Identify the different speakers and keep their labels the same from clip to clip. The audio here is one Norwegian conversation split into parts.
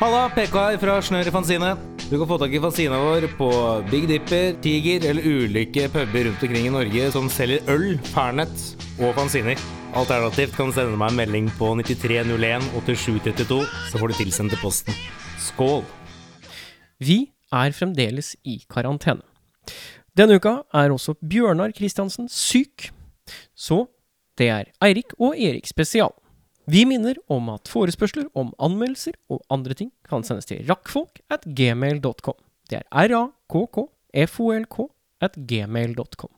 Speaker 1: Halla, PK fra Snør i Fanzine. Du kan få tak i fanzina vår på Big Dipper, Tiger eller ulike puber rundt omkring i Norge som selger øl, Fernet og fanziner. Alternativt kan du sende meg en melding på 9301 8732, så får du tilsendt til posten. Skål!
Speaker 2: Vi er fremdeles i karantene. Denne uka er også Bjørnar Kristiansen syk, så det er Eirik og Erik spesial. Vi minner om at forespørsler om anmeldelser og andre ting kan sendes til rakkfolk at gmail.com. Det er r-a-k-k-f-o-l-k at gmail.com.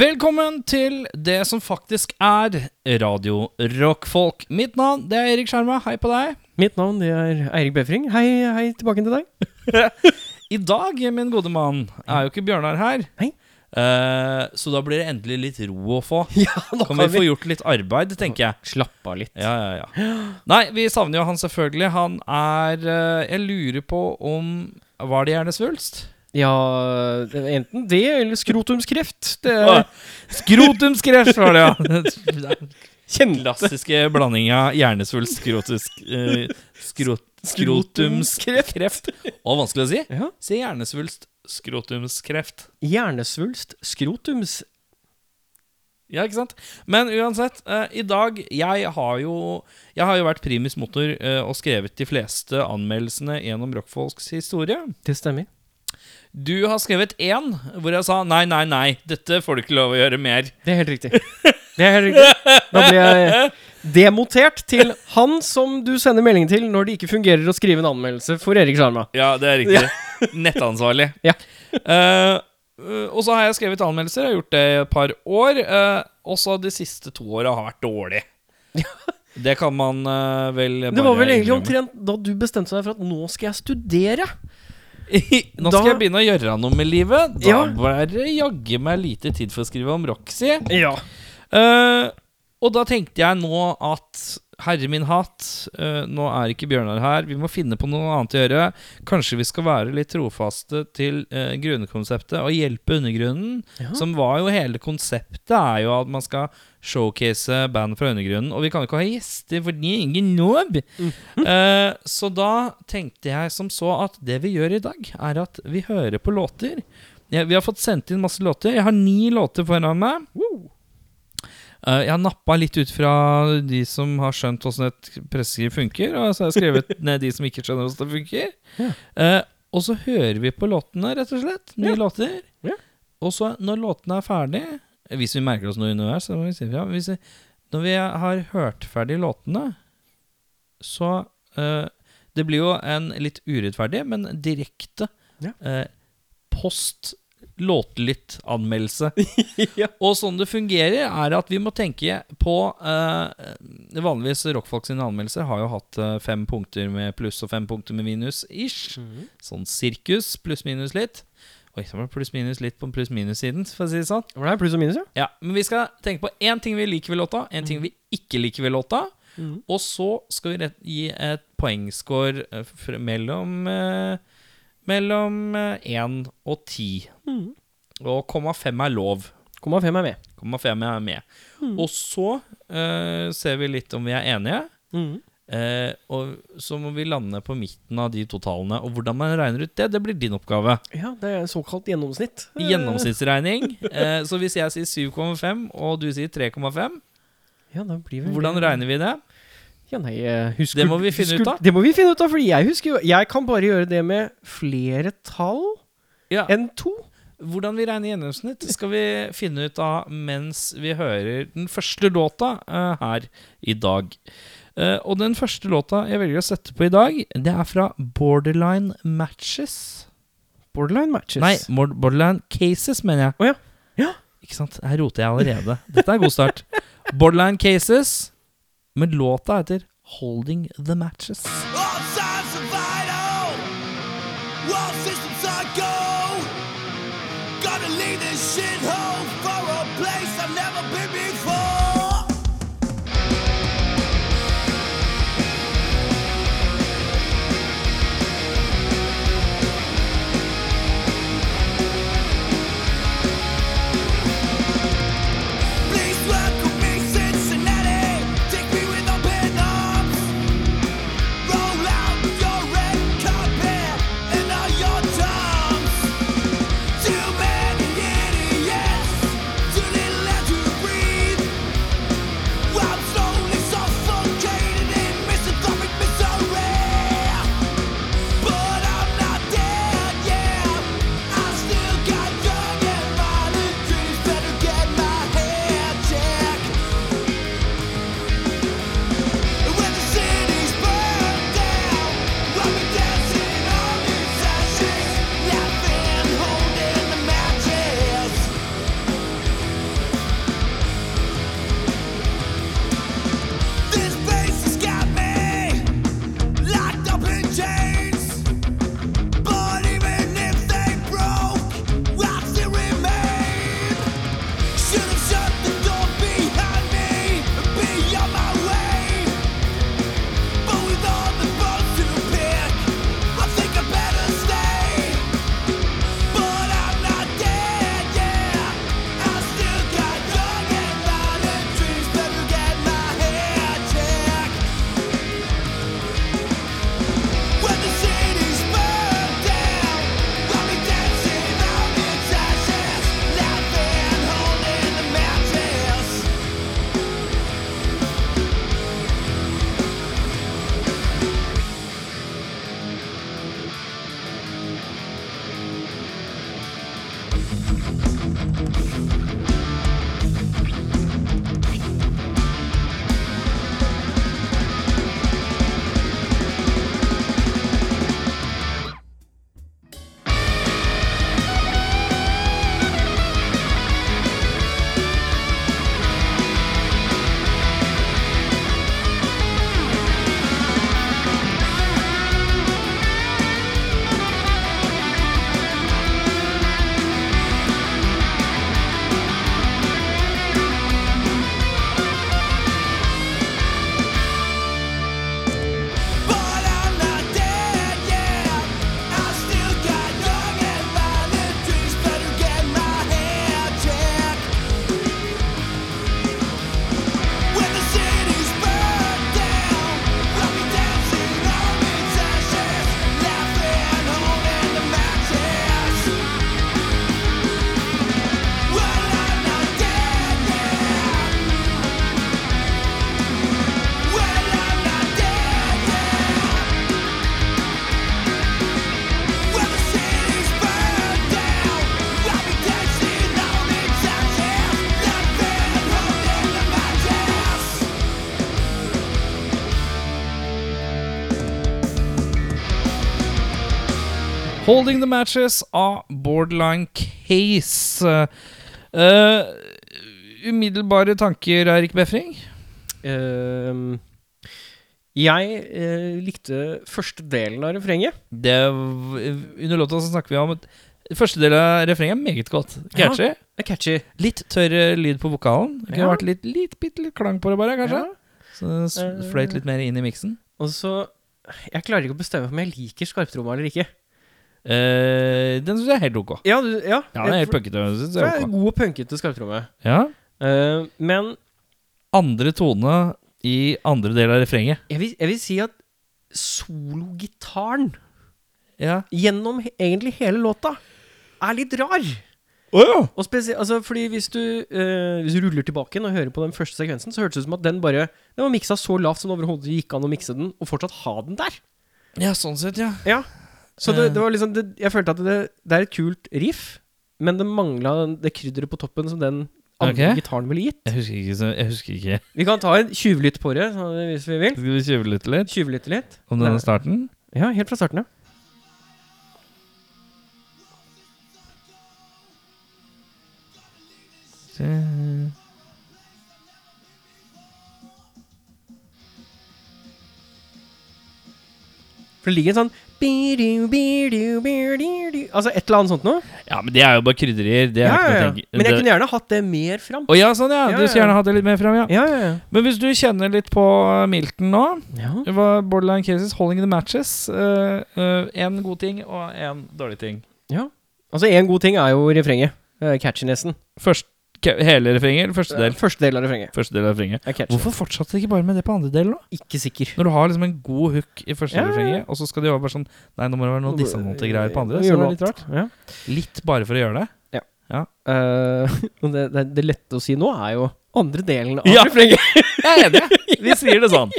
Speaker 3: Velkommen til det som faktisk er Radio Rockfolk. Mitt navn det er Erik Skjerma. Hei på deg.
Speaker 2: Mitt navn det er Eirik Befring. Hei, hei tilbake til deg.
Speaker 3: I dag, min gode mann, er jo ikke Bjørnar her.
Speaker 2: Hei.
Speaker 3: Eh, så da blir det endelig litt ro å få.
Speaker 2: Ja, da
Speaker 3: Kan vi få gjort litt arbeid, tenker jeg.
Speaker 2: slappe av litt.
Speaker 3: Ja, ja, ja. Nei, vi savner jo han selvfølgelig. Han er eh, Jeg lurer på om Var det hjernesvulst?
Speaker 2: Ja, enten det eller skrotumskreft. Det er
Speaker 3: Skrotumskreft var det, ja.
Speaker 2: kjente
Speaker 3: Klassiske blandinga hjernesvulst, skrotisk eh, skrot, Skrotumskreft. Og vanskelig å si.
Speaker 2: ja.
Speaker 3: Si hjernesvulst, skrotumskreft.
Speaker 2: Hjernesvulst, skrotums...
Speaker 3: Ja, ikke sant? Men uansett, eh, i dag Jeg har jo Jeg har jo vært primus motor eh, og skrevet de fleste anmeldelsene gjennom rockfolks historie.
Speaker 2: Det stemmer.
Speaker 3: Du har skrevet én hvor jeg sa nei, nei, nei, dette får du ikke lov å gjøre mer.
Speaker 2: Det er helt riktig. Det er helt riktig. Da blir jeg demotert til han som du sender melding til når det ikke fungerer å skrive en anmeldelse for Erik Sjarma.
Speaker 3: Ja, det er riktig. Nettansvarlig.
Speaker 2: Ja.
Speaker 3: Eh, eh, og så har jeg skrevet anmeldelser. Jeg har gjort det i et par år. Uh, også de siste to åra har vært dårlig. Det kan man uh, vel bare
Speaker 2: Det var vel egentlig omtrent da du bestemte deg for at nå skal jeg studere.
Speaker 3: Nå skal jeg begynne å gjøre noe med livet. Da
Speaker 2: Ja.
Speaker 3: var det jaggu meg lite tid for å skrive om Roxy.
Speaker 2: Ja.
Speaker 3: Uh, og da tenkte jeg nå at herre min hatt, uh, nå er ikke Bjørnar her. Vi må finne på noe annet å gjøre. Kanskje vi skal være litt trofaste til uh, grunnkonseptet og hjelpe undergrunnen.
Speaker 2: Ja.
Speaker 3: Som var jo hele konseptet, er jo at man skal showcase band fra undergrunnen. Og vi kan jo ikke ha gjester, for de er ingen nob. Mm. Uh, så da tenkte jeg som så at det vi gjør i dag, er at vi hører på låter. Ja, vi har fått sendt inn masse låter. Jeg har ni låter foran meg. Uh, jeg har nappa litt ut fra de som har skjønt åssen et presseskriv funker, og så har jeg skrevet ned de som ikke skjønner åssen det funker.
Speaker 2: Ja.
Speaker 3: Uh, og så hører vi på låtene, rett og slett. Nye
Speaker 2: Ja.
Speaker 3: låter.
Speaker 2: Ja.
Speaker 3: Og så, når låtene er ferdig Hvis vi merker oss noe underveis, så må vi si ja. Hvis vi, når vi har hørt ferdig låtene, så uh, Det blir jo en litt urettferdig, men direkte
Speaker 2: Ja.
Speaker 3: uh, post låtlytt-anmeldelse.
Speaker 2: ja.
Speaker 3: Og sånn det fungerer, er at vi må tenke på uh, Vanligvis rockfolk sine anmeldelser har jo hatt fem punkter med pluss og fem punkter med minus ish. Sånn sirkus, pluss-minus litt. Oi, så var det pluss-minus litt på pluss-minus-siden, for å si det sånn.
Speaker 2: Var det pluss og minus, ja?
Speaker 3: Ja, Men vi skal tenke på én ting vi liker ved låta, én ting vi ikke liker ved låta.
Speaker 2: Mm.
Speaker 3: Og så skal vi rett, gi et poengscore eh, fr- mellom eh, Mellom én og ti.
Speaker 2: Mhm.
Speaker 3: Og komma fem er lov.
Speaker 2: Komma fem er med.
Speaker 3: Komma fem er med.
Speaker 2: Mhm.
Speaker 3: Og så eh, ser vi litt om vi er enige.
Speaker 2: Mhm.
Speaker 3: Eh, og så må vi lande på midten av de totalene. Og hvordan man regner ut det, det blir din oppgave.
Speaker 2: Ja, det er såkalt gjennomsnitt.
Speaker 3: Gjennomsnittsregning. Eh, så hvis jeg sier 7,5 og du sier 3,5,
Speaker 2: Ja, da blir vi
Speaker 3: hvordan regner vi det?
Speaker 2: Ja, nei, husker
Speaker 3: Det må vi finne ut av.
Speaker 2: Det må vi finne ut av, fordi jeg husker jo Jeg kan bare gjøre det med flere tall
Speaker 3: Ja,
Speaker 2: enn to.
Speaker 3: Hvordan vi regner gjennomsnitt, skal vi finne ut av mens vi hører den første låta uh, her i dag. Eh, og den første låta jeg velger å sette på i dag, det er fra Borderline Matches.
Speaker 2: Borderline matches.
Speaker 3: Nei, Borderline Cases, mener jeg.
Speaker 2: Oh, ja. Ja.
Speaker 3: Ikke sant? Her roter jeg allerede. Dette er god start. Borderline Cases, men låta heter Holding The Matches.
Speaker 4: All Holding the Matches
Speaker 3: av Borderline Case. Uh, umiddelbare tanker, Eirik Befring?
Speaker 2: Uh, jeg uh, likte første delen av refrenget.
Speaker 3: Det, under låta så snakker vi om at første del av refrenget er meget godt. Catchy.
Speaker 2: Er catchy.
Speaker 3: Litt tørr eh, lyd på vokalen. Det kunne
Speaker 2: Ja.
Speaker 3: vært litt, litt, bitte litt klang på det, bare, kanskje.
Speaker 2: Ja.
Speaker 3: Så fløyt litt mer inn i miksen.
Speaker 2: Og så Jeg klarer ikke å bestemme om jeg liker skarptromma eller ikke.
Speaker 3: Eh, den syns jeg er helt ok.
Speaker 2: Ja, du, ja,
Speaker 3: Ja, den er helt punkete. synes jeg
Speaker 2: er
Speaker 3: ok.
Speaker 2: god og punkete skarptromme.
Speaker 3: Ja.
Speaker 2: Uh, men
Speaker 3: Andre tone i andre del av refrenget.
Speaker 2: jeg vil, jeg vil si at sologitaren
Speaker 3: Ja.
Speaker 2: gjennom egentlig hele låta er litt rar.
Speaker 3: Oh, ja!
Speaker 2: Og altså fordi hvis du, uh, hvis du ruller tilbake og hører på den første sekvensen, så hørtes det ut som at den bare Den var miksa så lavt som det overhodet gikk an å mikse den, og fortsatt ha den der.
Speaker 3: Ja, sånn sett, ja.
Speaker 2: Ja. Så det, det var liksom det, Jeg følte at det, det er et kult riff, men det mangla det krydderet på toppen som den andre
Speaker 3: okay.
Speaker 2: gitaren ville gitt.
Speaker 3: Jeg husker ikke. Jeg husker ikke.
Speaker 2: Vi kan ta en tjuvlytt på det, hvis vi vil.
Speaker 3: Skal vi tjuvlytte litt
Speaker 2: Tjuvlytte litt.
Speaker 3: om denne starten?
Speaker 2: Ja, helt fra starten, ja. For det ligger en sånn. Altså et eller annet sånt noe.
Speaker 3: Ja, men det er jo bare krydderier. Det
Speaker 2: Ja, ja, ja. Men jeg kunne gjerne hatt det mer fram.
Speaker 3: Å ja, sånn ja. Du skulle gjerne hatt det litt mer fram, ja.
Speaker 2: Ja, ja, ja.
Speaker 3: Men hvis du kjenner litt på Milton nå
Speaker 2: ja.
Speaker 3: Det var Borderline Cases Holding the Matches. Én god ting og én dårlig ting.
Speaker 2: ja. Altså én god ting er jo refrenget. Uh, Catchinessen.
Speaker 3: Først, hele refrenget eller første del?
Speaker 2: Første del av refrenget.
Speaker 3: Første del av refrenget. Hvorfor fortsatte de ikke bare med det på andre del, da?
Speaker 2: Ikke sikker.
Speaker 3: Når du har liksom en god hook i første
Speaker 2: Ja,
Speaker 3: refrenget, og så skal de jo bare sånn Nei, nå må det være noe dissonante-greier på andre. Så det er litt rart.
Speaker 2: Ja.
Speaker 3: Litt bare for å gjøre det.
Speaker 2: Ja. ja. Uh, det, det, det lette å si nå er jo andre delen av
Speaker 3: Ja.
Speaker 2: refrenget.
Speaker 3: Jeg er enig. Vi sier det sånn.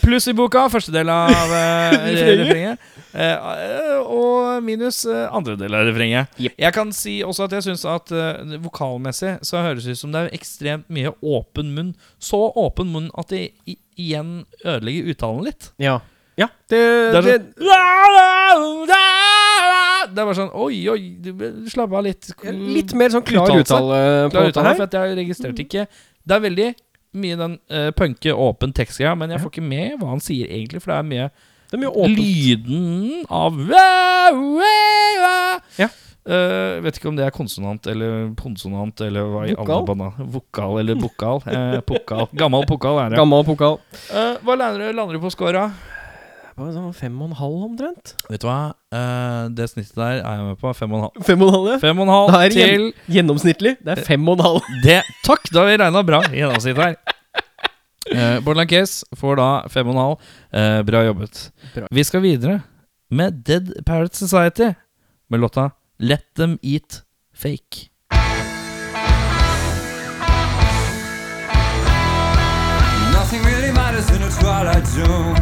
Speaker 3: Pluss i boka, første del av uh,
Speaker 2: Refrenget.
Speaker 3: Eh, og minus eh, andre del av refrenget.
Speaker 2: Yep.
Speaker 3: Jeg kan si også at jeg syns at eh, vokalmessig så høres det ut som det er ekstremt mye åpen munn. Så åpen munn at det igjen ødelegger uttalen litt.
Speaker 2: Ja. ja. Det,
Speaker 3: Det er
Speaker 2: det,
Speaker 3: sånn Det er bare sånn Oi, oi, du- slapp av litt.
Speaker 2: litt mer sånn klar
Speaker 3: Uttalelse.
Speaker 2: uttale på
Speaker 3: Klar uttale,
Speaker 2: her.
Speaker 3: for jeg registrerte ikke Det er veldig mye den uh, punke, åpen tekstgreia, men jeg får ikke med hva han sier egentlig, for det er mye
Speaker 2: Er mye åpent.
Speaker 3: lyden av
Speaker 2: Ja.
Speaker 3: Uh, vet ikke om det er konsonant eller konsonant eller hva i alle banna. Vokal eller bokal. Eh, pokal. Gammel pokal er det.
Speaker 2: Gammel pokal.
Speaker 3: Uh, hva lander du, lander du på scora?
Speaker 2: Sånn fem og en halv omtrent.
Speaker 3: Vet du hva? Uh, det snittet der er jeg med på. Fem og en halv.
Speaker 2: Fem og en halv, ja.
Speaker 3: Fem og en halv
Speaker 2: Det er
Speaker 3: til
Speaker 2: Gjennomsnittlig. Det er fem og en halv.
Speaker 3: det. Takk, da har vi regna bra Gjennomsnittet gjennomsnitt her. Uh, Borderland Case får da fem og en halv. Eh, bra jobbet.
Speaker 2: Bra.
Speaker 3: Vi skal videre med Dead Parrot Society med låta Let Them Eat Fake.
Speaker 4: Nothing really matters in a twilight zone.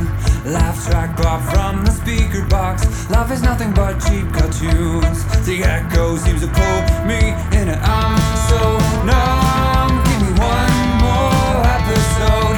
Speaker 4: Laugh track pop from the speaker box. Life is nothing but cheap cartoons. The echo seems to pull me in, I'm so numb. Give me one more episode.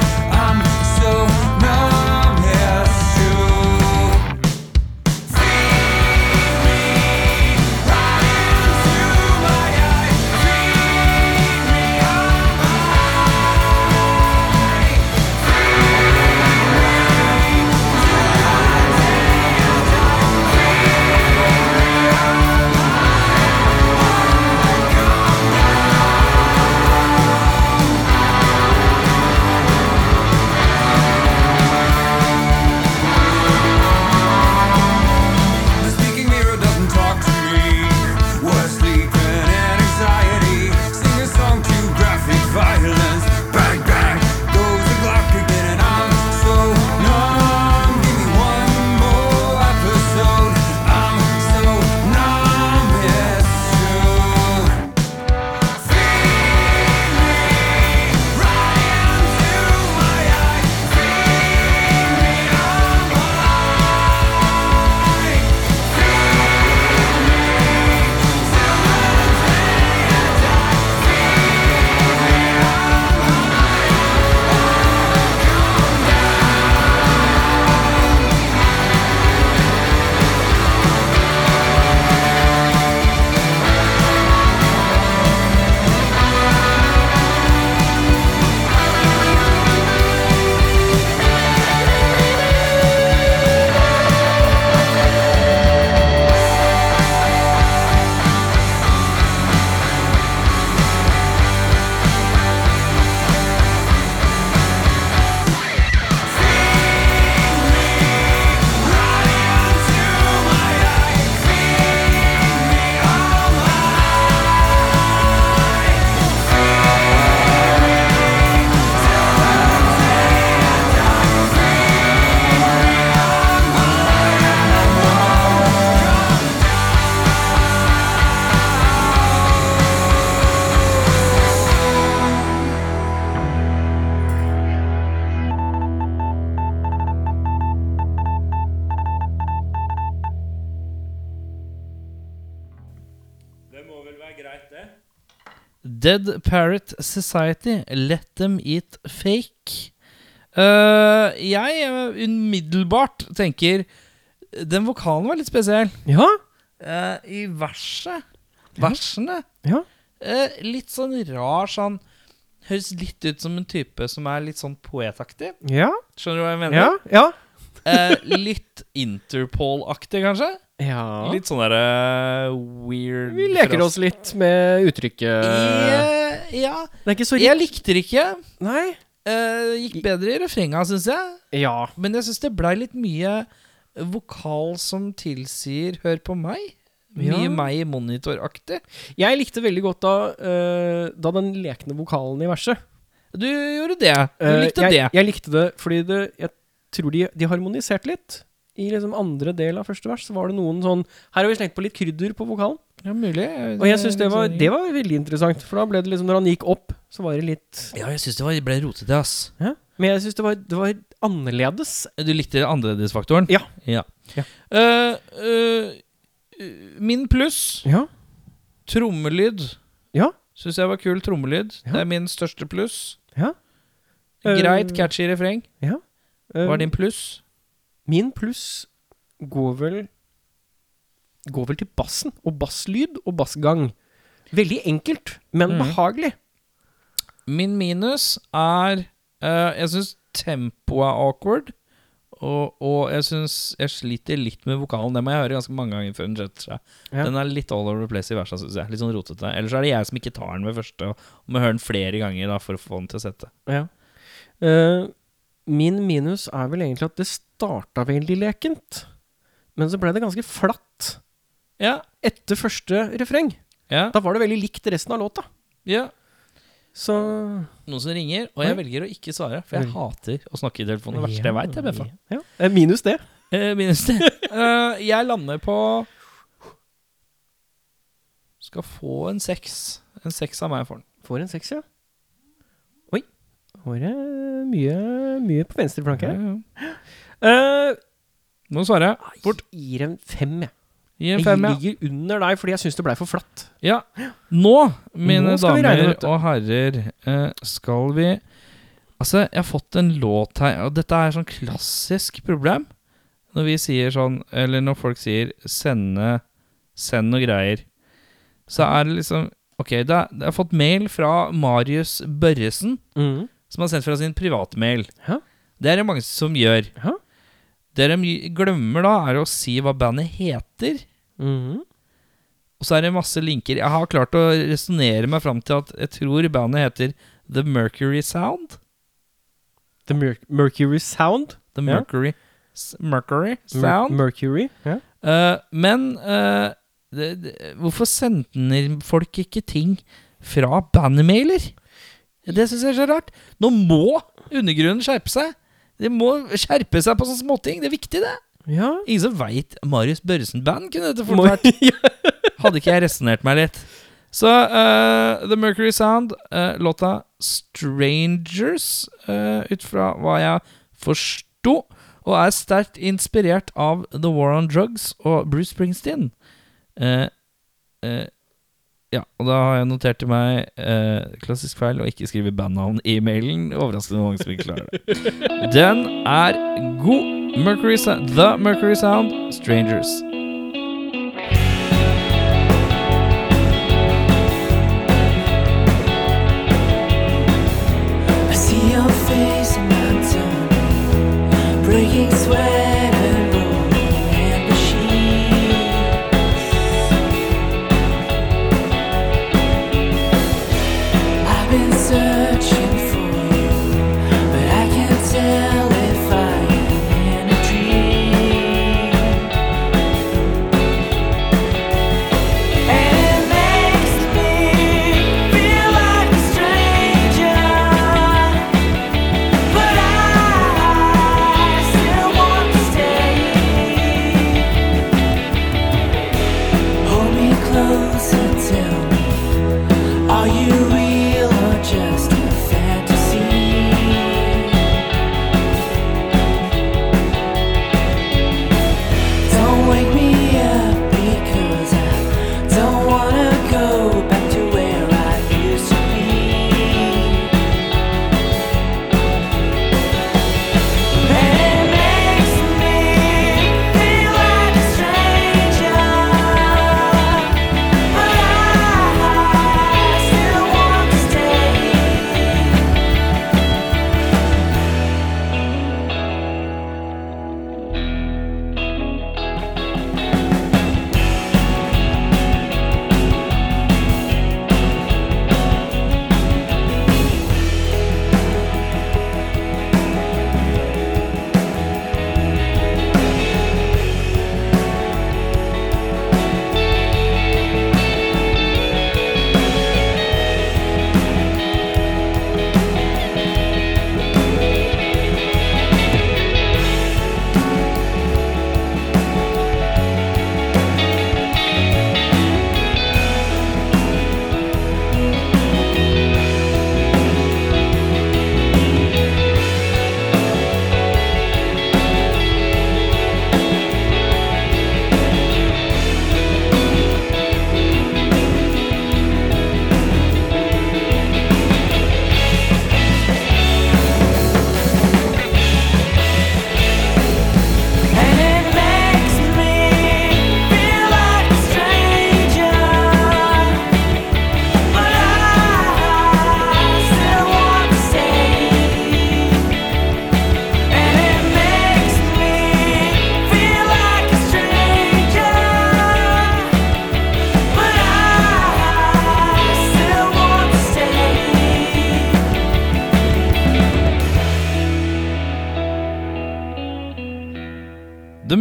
Speaker 3: Dead Parrot Society, Let Them Eat Fake. Uh, jeg eh, umiddelbart tenker Den vokalen var litt spesiell.
Speaker 2: Ja.
Speaker 3: uh, I verset Versene
Speaker 2: Ja.
Speaker 3: Uh, Litt sånn rar sånn Høres litt ut som en type som er litt sånn poetaktig.
Speaker 2: Ja.
Speaker 3: Skjønner du hva jeg mener?
Speaker 2: Ja. ja.
Speaker 3: Eh, litt Interpol-aktig, kanskje?
Speaker 2: Ja.
Speaker 3: Litt sånn derre weird
Speaker 2: Vi leker oss litt med uttrykket.
Speaker 3: Eh, Ja.
Speaker 2: Det er ikke så
Speaker 3: Jeg likte det ikke.
Speaker 2: Nei.
Speaker 3: Eh, gikk bedre i refrenga, syns jeg.
Speaker 2: Ja.
Speaker 3: Men jeg syns det blei litt mye vokal som tilsier 'hør på meg'. Mye
Speaker 2: Ja.
Speaker 3: meg monitor-aktig.
Speaker 2: Jeg likte veldig godt da, uh, da den lekne vokalen i verset.
Speaker 3: Du gjorde det. Du
Speaker 2: likte
Speaker 3: likte
Speaker 2: jeg,
Speaker 3: det.
Speaker 2: Jeg likte det fordi det, jeg tror de, de harmoniserte litt. I liksom andre del av første vers så var det noen sånn Her har vi slengt på litt krydder på vokalen.
Speaker 3: Ja, mulig.
Speaker 2: Og jeg syns det, var- det var veldig interessant. For da ble det liksom Når han gikk opp, så var det litt
Speaker 3: Ja, jeg syns det var, ble rotete, ass.
Speaker 2: ja. Men jeg syns det, var- det var annerledes.
Speaker 3: Du likte annerledesfaktoren?
Speaker 2: Ja.
Speaker 3: ja.
Speaker 2: Ja.
Speaker 3: Eh, eh, min pluss,
Speaker 2: Ja.
Speaker 3: trommelyd,
Speaker 2: Ja.
Speaker 3: syns jeg var kul trommelyd.
Speaker 2: Ja.
Speaker 3: Det er min største pluss.
Speaker 2: Ja.
Speaker 3: Greit,
Speaker 2: Eh,
Speaker 3: catchy refreng.
Speaker 2: ja.
Speaker 3: Hva er din pluss?
Speaker 2: Min pluss går vel Går vel til bassen. Og basslyd og bassgang. Veldig enkelt, men
Speaker 3: mm.
Speaker 2: behagelig.
Speaker 3: Min minus er uh, Jeg syns tempoet er awkward. Og, og jeg syns jeg sliter litt med vokalen. Det må jeg høre ganske mange ganger før den setter seg.
Speaker 2: Ja.
Speaker 3: Den er litt all over the place i versa, syns jeg. Litt sånn rotete. Ellers er det jeg som ikke tar den med første, og må høre den flere ganger da for å få den til å sette.
Speaker 2: Ja. Eh, min minus er vel egentlig at det starta veldig lekent. Men så ble det ganske flatt
Speaker 3: Ja,
Speaker 2: etter første refreng.
Speaker 3: ja,
Speaker 2: Da var det veldig likt resten av låta.
Speaker 3: ja.
Speaker 2: Så
Speaker 3: Noen som ringer, og jeg velger å ikke svare. For jeg
Speaker 2: Vel.
Speaker 3: hater å snakke i telefonen. Det verste jeg veit, Beffa.
Speaker 2: Ja. Eh, Minus det.
Speaker 3: Eh, minus det. uh, jeg lander på Skal få en seks. En seks av meg får den.
Speaker 2: Får en seks, ja. Det mye, mye på venstre flanke.
Speaker 3: Ja, ja.
Speaker 2: Eh,
Speaker 3: Nå svarer jeg. Fort.
Speaker 2: gir en fem, jeg. Jeg
Speaker 3: fem, ja.
Speaker 2: ligger under deg fordi jeg syns det blei for flatt.
Speaker 3: ja. Nå, mine
Speaker 2: Nå
Speaker 3: damer
Speaker 2: regne,
Speaker 3: og herrer, eh, skal vi Altså, jeg har fått en låt her, og dette er sånn klassisk problem. Når vi sier sånn, eller når folk sier 'sende, send noe greier', så er det liksom Ok, det er, jeg har fått mail fra Marius Børresen, som har sendt fra sin privatmail.
Speaker 2: Ja.
Speaker 3: Det er det mange som gjør.
Speaker 2: Ja.
Speaker 3: Det de glemmer da, er å si hva bandet heter.
Speaker 2: Mhm.
Speaker 3: Og så er det masse linker. Jeg har klart å resonnere meg fram til at jeg tror bandet heter The Mercury Sound.
Speaker 2: The Mer Mercury Sound.
Speaker 3: The
Speaker 2: Ja.
Speaker 3: Mercury, Sound. Mercury
Speaker 2: Mer. Mercury. Ja.
Speaker 3: Uh, men uh, det, det, hvorfor sender folk ikke ting fra bandemailer? Det syns jeg er så rart. Nå må undergrunnen skjerpe seg. De må skjerpe seg på sånne småting. Det er viktig, det.
Speaker 2: ja.
Speaker 3: Ingen som veit Marius Børresen-band kunne dette fort vært. Hadde ikke jeg resonnert meg litt. Så uh, The Mercury Sound, uh, låta Strangers, uh, ut fra hva jeg forsto, og er sterkt inspirert av The War on Drugs og Bruce Springsteen. Eh, ja, og da har jeg notert til meg eh, klassisk feil å ikke skrive bandnavn i mailen. Overraskende mange som ikke klarer det. Den er god. Mercury The Mercury Sound, Strangers.
Speaker 4: I see your face in my tongue, breaking sweat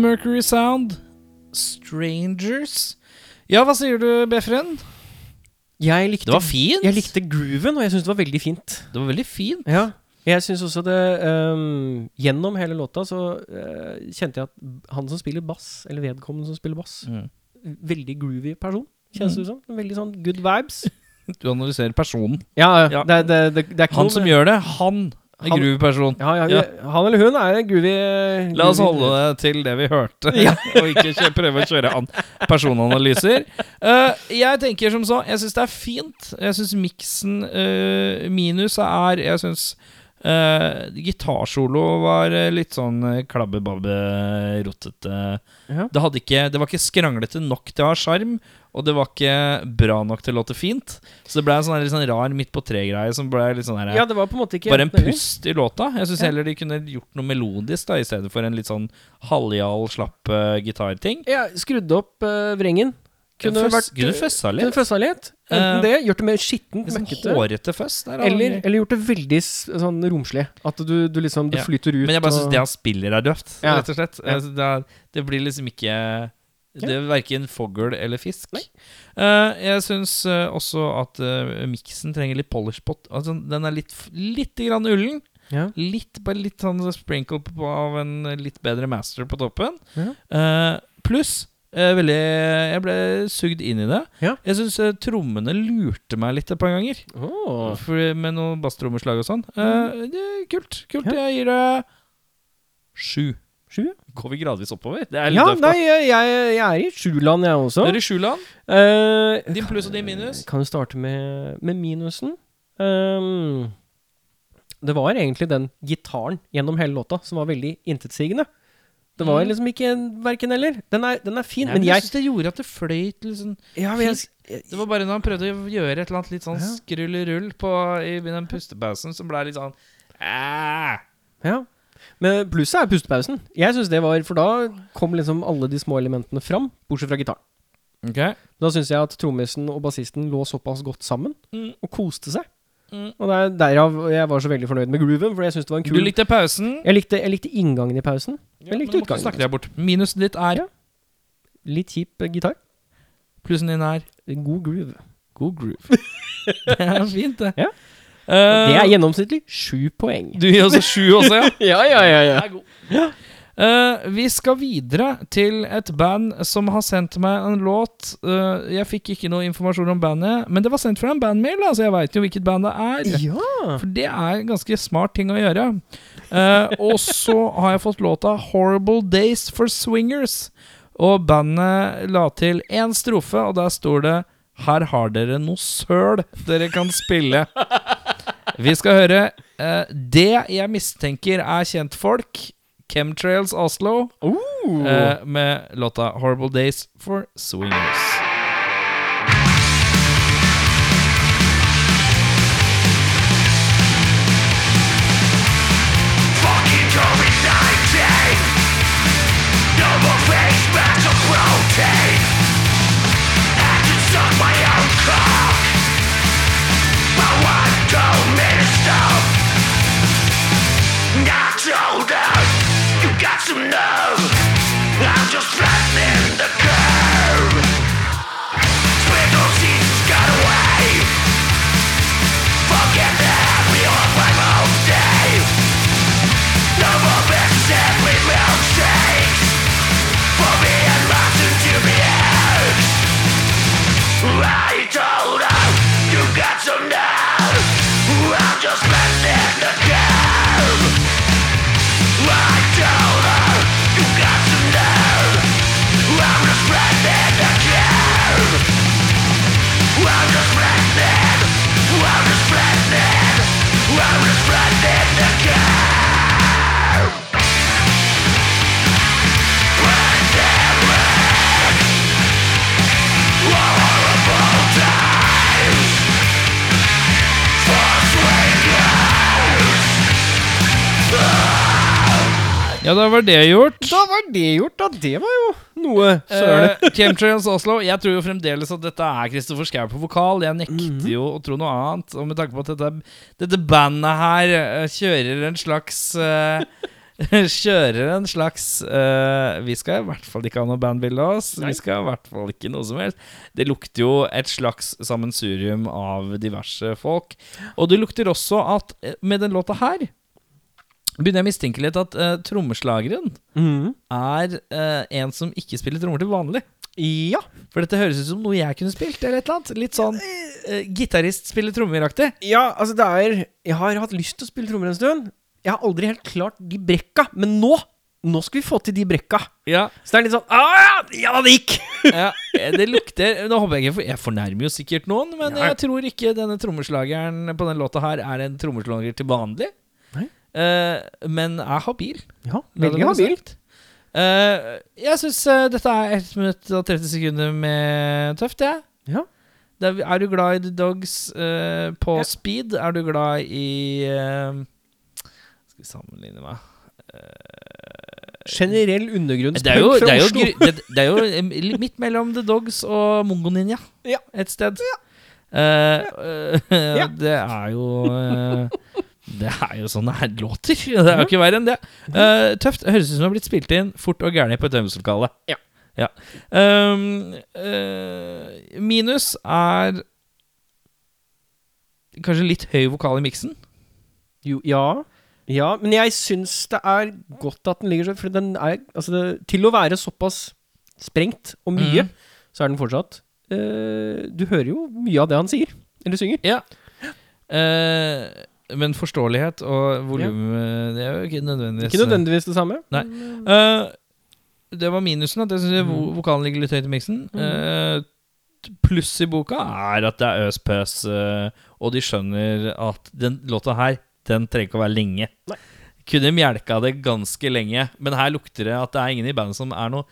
Speaker 3: Mercury Sound, Strangers. Ja, hva sier du, Befren?
Speaker 2: Jeg likte,
Speaker 3: Det var fint.
Speaker 2: jeg likte grooven, og jeg syns det var veldig fint.
Speaker 3: Det var veldig fint.
Speaker 2: Ja. Jeg syns også det um, Gjennom hele låta så uh, kjente jeg at han som spiller bass, eller vedkommende som spiller bass,
Speaker 3: Mm.
Speaker 2: veldig groovy person. Kjennes det ut som. Veldig sånn good vibes.
Speaker 3: Du analyserer personen.
Speaker 2: Ja,
Speaker 3: Ja.
Speaker 2: Det, det, det, det er ikke
Speaker 3: Han
Speaker 2: noe
Speaker 3: som gjør det, han er
Speaker 2: Han-
Speaker 3: person.
Speaker 2: ja, ja,
Speaker 3: Ja.
Speaker 2: Han eller hun er en groovy eh,
Speaker 3: La oss holde det til det vi hørte, og ikke kjøre, prøve å kjøre an personanalyser. Uh, jeg tenker som så, jeg syns det er fint. Jeg syns miksen uh, Minus er Jeg syns uh, gitarsolo var eh, litt sånn klabbebabbe, rotete.
Speaker 2: Ja.
Speaker 3: Det, det var ikke skranglete nok til å ha sjarm, og det var ikke bra nok til å låte fint. Så det ble en sånn, litt sånn rar midt på tre-greie som ble litt sånn her
Speaker 2: ja, det var på en måte ikke
Speaker 3: bare en pust i låta. Jeg syns
Speaker 2: Ja.
Speaker 3: heller de kunne gjort noe melodisk da i stedet for en litt sånn halvjal, slapp uh, gitarting.
Speaker 2: Ja, skrudd opp uh, vrengen. Kunne vært
Speaker 3: kunne føssa litt.
Speaker 2: Kunne føssa litt. Enten
Speaker 3: Eh,
Speaker 2: det, gjort det mer skittent,
Speaker 3: sånn
Speaker 2: møkkete.
Speaker 3: hårete føss.
Speaker 2: Eller, eller gjort det veldig sånn romslig. At du, du liksom du
Speaker 3: Ja.
Speaker 2: flyter ut.
Speaker 3: Men jeg bare syns
Speaker 2: og-
Speaker 3: det han spiller, er døvt,
Speaker 2: Ja.
Speaker 3: rett og slett.
Speaker 2: Ja.
Speaker 3: Jeg Det, er, det blir liksom ikke Det er verken fogl eller fisk.
Speaker 2: Nei.
Speaker 3: Eh, jeg syns eh, også at uh, miksen trenger litt polish på altså, Den er litt, litt grann ullen.
Speaker 2: ja.
Speaker 3: Litt, bare litt sånn sprinkle på, av en litt bedre master på toppen.
Speaker 2: Ja.
Speaker 3: Eh, Pluss eh, veldig Jeg ble sugd inn i det.
Speaker 2: Ja.
Speaker 3: Jeg syns trommene lurte meg litt et par ganger.
Speaker 2: Åh.
Speaker 3: For, med noen basstrommeslag og sånn. Eh, det er kult. kult. Jeg gir det sju.
Speaker 2: Sju?
Speaker 3: Går vi gradvis oppover? Det er litt
Speaker 2: Ja,
Speaker 3: døft, da.
Speaker 2: nei, jeg, jeg, jeg er i sjuland, jeg også.
Speaker 3: Du er i sjuland.
Speaker 2: Uh,
Speaker 3: Din pluss og din minus.
Speaker 2: kan jo starte med, med minusen. Um, det var egentlig den gitaren gjennom hele låta som var veldig intetsigende. Det var
Speaker 3: Mm.
Speaker 2: liksom ikke en verken eller. Den er, den er fin,
Speaker 3: Nei,
Speaker 2: men
Speaker 3: jeg
Speaker 2: jeg,
Speaker 3: syns det gjorde at det fløyt litt sånn
Speaker 2: ja, men jeg.
Speaker 3: Det var bare når han prøvde å gjøre et eller annet litt sånn
Speaker 2: Ja.
Speaker 3: skrullerull på, i den pustepausen, som ble litt sånn ah.
Speaker 2: Ja. Men plusset er pustepausen. Jeg synes det var For da kom liksom alle de små elementene fram, bortsett fra gitaren.
Speaker 3: Ok.
Speaker 2: Da syns jeg at trommisen og bassisten lå såpass godt sammen
Speaker 3: Mm.
Speaker 2: og koste seg.
Speaker 3: Mm.
Speaker 2: Og det er derav jeg var så veldig fornøyd med grooven, for jeg synes det var en kul Du
Speaker 3: likte pausen.
Speaker 2: jeg, likte, jeg likte inngangen i pausen.
Speaker 3: Ja,
Speaker 2: Jeg likte utgangen.
Speaker 3: snakke deg bort. Minusen ditt er
Speaker 2: Ja. Litt kjip eh, gitar.
Speaker 3: Plussen din er
Speaker 2: God groove.
Speaker 3: god groove. det er fint, det.
Speaker 2: Ja.
Speaker 3: Eh,
Speaker 2: Det er gjennomsnittlig sju poeng.
Speaker 3: Du gir også sju også, ja?
Speaker 2: Ja, ja, ja, ja.
Speaker 3: er god. Eh, vi skal videre til et band som har sendt meg en låt. Uh, jeg fikk ikke noe informasjon om bandet, men det var sendt fra en bandmail, da, altså jeg veit jo hvilket band det er.
Speaker 2: Ja.
Speaker 3: For det er en ganske smart ting å gjøre. Uh, og så har jeg fått låta 'Horrible Days for Swingers'. Og bandet la til én strofe, og der står det 'Her har dere noe søl dere kan spille'. Vi skal høre uh, det jeg mistenker er kjentfolk. Chemtrails Oslo.
Speaker 2: Uh.
Speaker 3: eh, med låta 'Horrible Days for Swingers'. Ja, da var det gjort.
Speaker 2: Da var det gjort, da. Det var jo noe søle.
Speaker 3: Uh, Chemtrails Oslo. Jeg tror jo fremdeles at dette er Kristoffer Schau på vokal. Jeg nekter
Speaker 2: Mhm.
Speaker 3: jo å tro noe annet. Og med tanke på at dette, dette bandet her eh, kjører en slags uh, kjører en slags eh, Vi skal i hvert fall ikke ha noe bandbilde av oss. Vi skal i hvert fall ikke noe som helst. Det lukter jo et slags sammensurium av diverse folk. Og det lukter også at eh, med den låta her begynner jeg å mistenke litt at uh, trommeslageren
Speaker 2: mm.
Speaker 3: er uh, en som ikke spiller trommer til vanlig.
Speaker 2: Ja.
Speaker 3: For dette høres ut som noe jeg kunne spilt. eller et eller annet Litt sånn uh, gitarist spiller trommer-aktig.
Speaker 2: ja, altså det er Jeg har hatt lyst til å spille trommer en stund. Jeg har aldri helt klart de brekka, men nå Nå skal vi få til de brekka.
Speaker 3: Ja,
Speaker 2: Så det er litt sånn ah, Ja, ja, det gikk!
Speaker 3: ja, det lukter Nå håper jeg ikke for Jeg fornærmer jo sikkert noen, men
Speaker 2: Nei.
Speaker 3: jeg tror ikke denne trommeslageren på den låta her er en trommeslager til vanlig. Eh, men er habil.
Speaker 2: Ja, veldig
Speaker 3: har
Speaker 2: habilt.
Speaker 3: sagt. Eh, jeg syns dette er 1 minutt og 30 sekunder med tøft, jeg.
Speaker 2: Ja.
Speaker 3: Det er, er du glad i The Dogs uh, på
Speaker 2: Ja.
Speaker 3: speed? Er du glad i uh, Skal vi sammenligne meg
Speaker 2: Generell
Speaker 3: det jo,
Speaker 2: undergrunnspunk fra
Speaker 3: det, er jo,
Speaker 2: Oslo.
Speaker 3: det, det er jo eh, midt mellom The Dogs og Mongo Ninja
Speaker 2: Ja.
Speaker 3: et sted. Eh, eh,
Speaker 2: Ja.
Speaker 3: Det er jo eh, Det er jo sånn det låter. Det er jo ikke verre enn det. Uh, tøft. Høres ut som det har blitt spilt inn fort og gærent på et øvingslokale.
Speaker 2: Ja.
Speaker 3: Ja. Um, uh, minus er kanskje litt høy vokal i miksen.
Speaker 2: Jo, ja. ja, men jeg syns det er godt at den ligger sånn, for den er altså det, Til å være såpass sprengt og mye,
Speaker 3: mm.
Speaker 2: så er den fortsatt uh, Du hører jo mye av det han sier, eller synger.
Speaker 3: Ja. Eh, men forståelighet og volum eh, Det er jo ikke nødvendigvis
Speaker 2: Ikke nødvendigvis det samme.
Speaker 3: Nei. Uh, det var minusen. At jeg synes vo-
Speaker 2: Mhm.
Speaker 3: vokalen ligger litt høyt i miksen. Uh, pluss i boka er at det er øs pøs, uh, og de skjønner at den låta her, den trenger ikke å være lenge.
Speaker 2: Nei.
Speaker 3: Kunne mjelka det ganske lenge, men her lukter det at det er ingen i bandet som er noe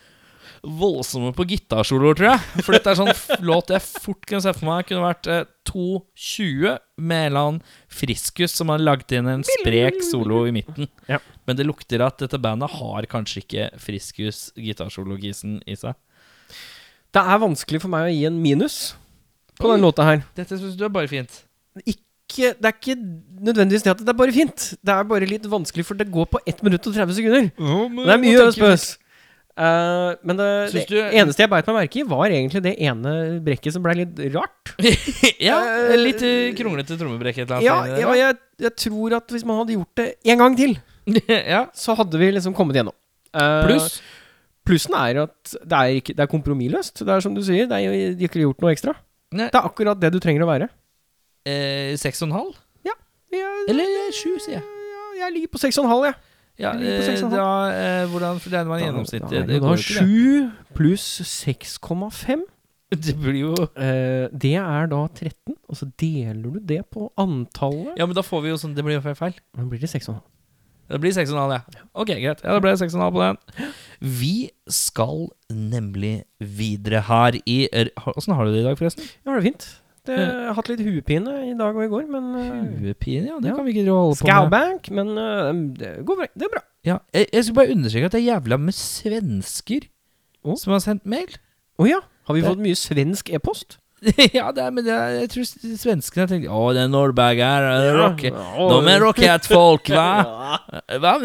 Speaker 3: voldsomme på gitarsoloer, tror jeg. For dette er sånn låt jeg fort kan se for meg kunne vært eh, 2.20 med en eller annen friskus som har lagd inn en sprek solo i midten.
Speaker 2: Ja.
Speaker 3: Men det lukter at dette bandet har kanskje ikke friskus gitarsologisen i seg.
Speaker 2: Det er vanskelig for meg å gi en minus på den låta her.
Speaker 3: Dette syns du er bare fint.
Speaker 2: Ikke, det er ikke nødvendigvis det at det er bare fint. Det er bare litt vanskelig, for det går på 1 minutt og 30 sekunder. Det er mye øspøs. Eh, men det, det
Speaker 3: du-
Speaker 2: eneste jeg beit meg merke i, var egentlig det ene brekket som blei litt rart.
Speaker 3: ja,
Speaker 2: uh,
Speaker 3: litt uh, kronglete trommebrekk et eller
Speaker 2: Ja,
Speaker 3: annet.
Speaker 2: ja jeg, jeg tror at hvis man hadde gjort det en gang til,
Speaker 3: ja.
Speaker 2: så hadde vi liksom kommet gjennom. Uh,
Speaker 3: Pluss
Speaker 2: Plussen er at det er, ikke, det er kompromissløst. Det er som du sier, det er de ikke gjort noe ekstra.
Speaker 3: Nei.
Speaker 2: Det er akkurat det du trenger å være.
Speaker 3: eh, seks og en halv?
Speaker 2: Jeg,
Speaker 3: Eller eh, sju, sier jeg.
Speaker 2: ja, jeg ligger på 6,5, jeg.
Speaker 3: Ja,
Speaker 2: Jeg på
Speaker 3: eh, da, eh, hvordan regner man gjennomsnittet?
Speaker 2: Da, da,
Speaker 3: det.
Speaker 2: 7 pluss 6,5.
Speaker 3: Det blir jo
Speaker 2: Eh, det er da 13, og så deler du det på antallet.
Speaker 3: Ja, men da får vi jo sånn Det blir jo feil. feil.
Speaker 2: Da blir det 6,5.
Speaker 3: Det blir 6,5, ja. Ok, greit. Ja, det ble 6,5 på den. Vi skal nemlig videre her i Åssen har du det i dag, forresten?
Speaker 2: Ja, det er fint. Det, jeg har hatt litt huepine i dag og i går, men uh,
Speaker 3: Huepine, ja. Det
Speaker 2: Ja.
Speaker 3: kan vi ikke holde på med.
Speaker 2: Scowbank, men eh, det går bra. Det er bra.
Speaker 3: Ja, jeg, jeg skulle bare understreke at det er jævla med svensker
Speaker 2: oh.
Speaker 3: som har sendt mail.
Speaker 2: Å ja. Har vi
Speaker 3: Det-
Speaker 2: fått mye svensk e-post?
Speaker 3: ja, det er, men det er, jeg tror svenskene svenskene tenkt Å, det er Norrberger. det er rock-
Speaker 2: Ja.
Speaker 3: De er rockhead-folk, hva? Va?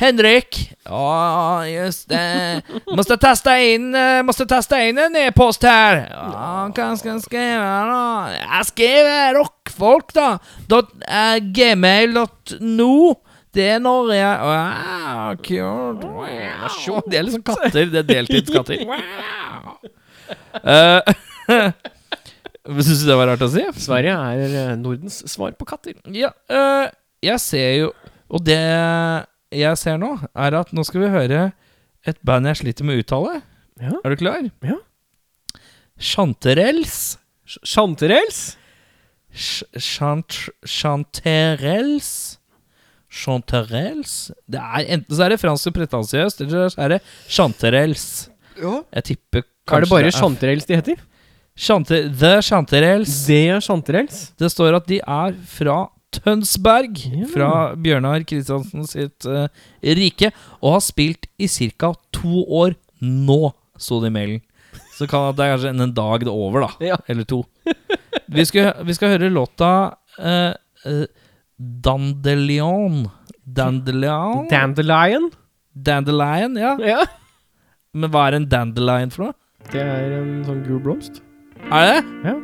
Speaker 3: Henrik? Ja, just det. Måste testa in, eh, måste testa in en e-post här. Ja, skal jeg skrive da? Jeg skriver rockfolk, da. Dot, eh, gmail.no. Det er Norge. Wow, kult. Wow. Det er liksom katter. Det er deltidskatter. Wow. Uh, Syns du det var rart å si?
Speaker 2: Sverige er Nordens svar på katter.
Speaker 3: Ja, øh, jeg ser jo Og det jeg ser nå, er at nå skal vi høre et band jeg sliter med å uttale.
Speaker 2: Ja.
Speaker 3: Er du klar?
Speaker 2: Ja.
Speaker 3: Chanterels.
Speaker 2: Chanterels? Chanterels.
Speaker 3: Ch- Chant Chanterelles. Chanterelles Det er Enten så er det fransk og pretensiøst, eller så er det chanterels.
Speaker 2: Ja.
Speaker 3: Jeg tipper kanskje
Speaker 2: Er det bare chanterels de heter?
Speaker 3: Chante, The Chanterels.
Speaker 2: Det er Chanterels.
Speaker 3: Det står at de er fra Tønsberg,
Speaker 2: Ja.
Speaker 3: fra Bjørnar Kristiansen sitt uh, rike, og har spilt i ca. to år nå, sto det i mailen. Så kan det er kanskje en dag det er over, da.
Speaker 2: Ja.
Speaker 3: Eller to. Vi skal, vi skal høre låta uh, uh, Dandelion.
Speaker 5: Dandelion?
Speaker 2: Dandelion.
Speaker 5: Dandelion, ja.
Speaker 2: Ja.
Speaker 5: Men hva er en dandelion for noe?
Speaker 2: Det er en sånn gul blomst.
Speaker 5: Er det?
Speaker 2: Ja.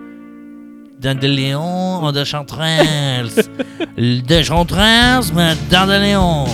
Speaker 5: Dandelion og de chanterelles. de chanterelles med dandelion.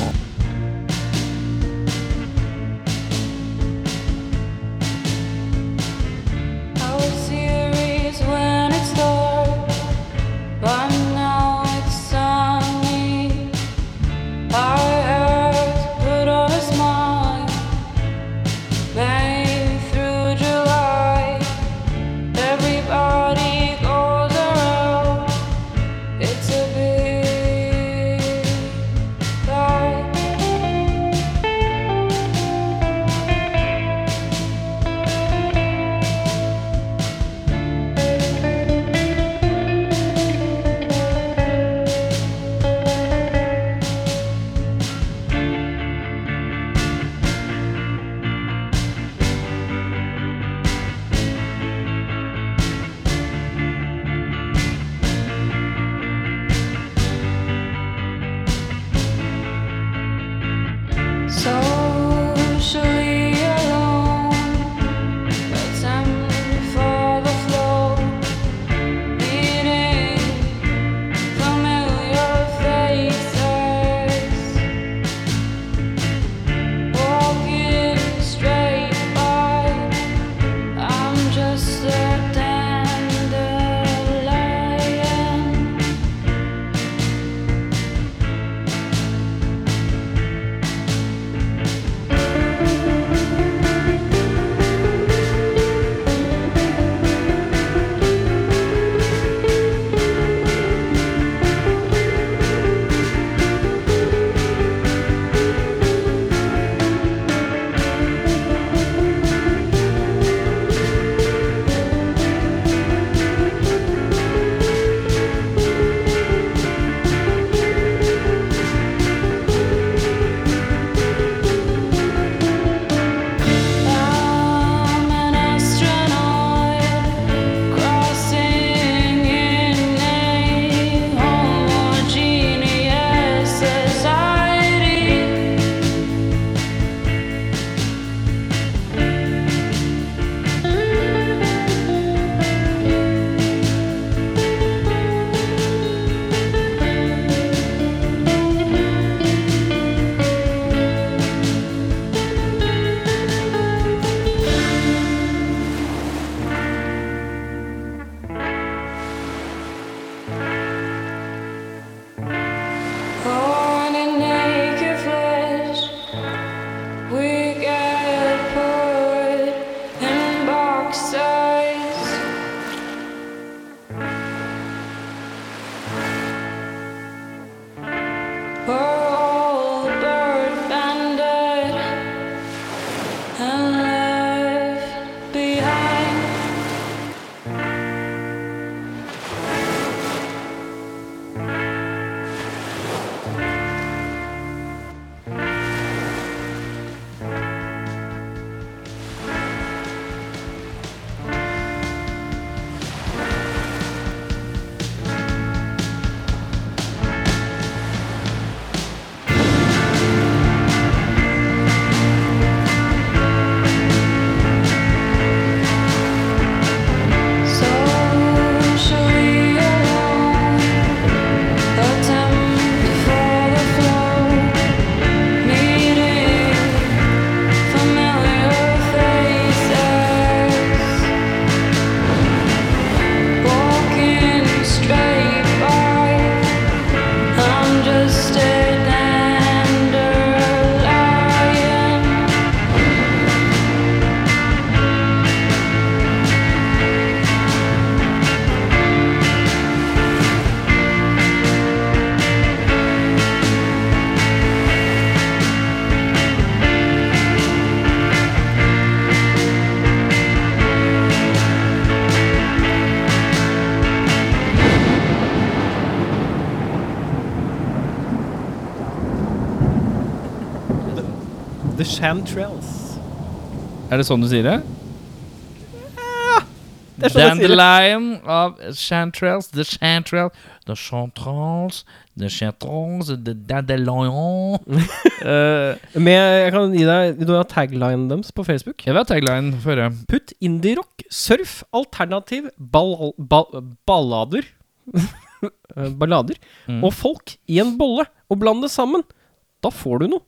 Speaker 2: Chantrells.
Speaker 5: Er det sånn du sier det?
Speaker 2: Det er sånn jeg sier det.
Speaker 3: Dandelion av Chantrails The Chantrails The Chantrails The Chantrails The Dandelion uh,
Speaker 2: Med, jeg kan gi deg Du har taglinen deres på Facebook.
Speaker 3: Jeg vil ha tagline før. jeg.
Speaker 2: Putt indie-rock, surf, alternativ, ball, ball, ballader Eh, Ballader
Speaker 3: Mm.
Speaker 2: og folk i en bolle, og bland det sammen. Da får du noe.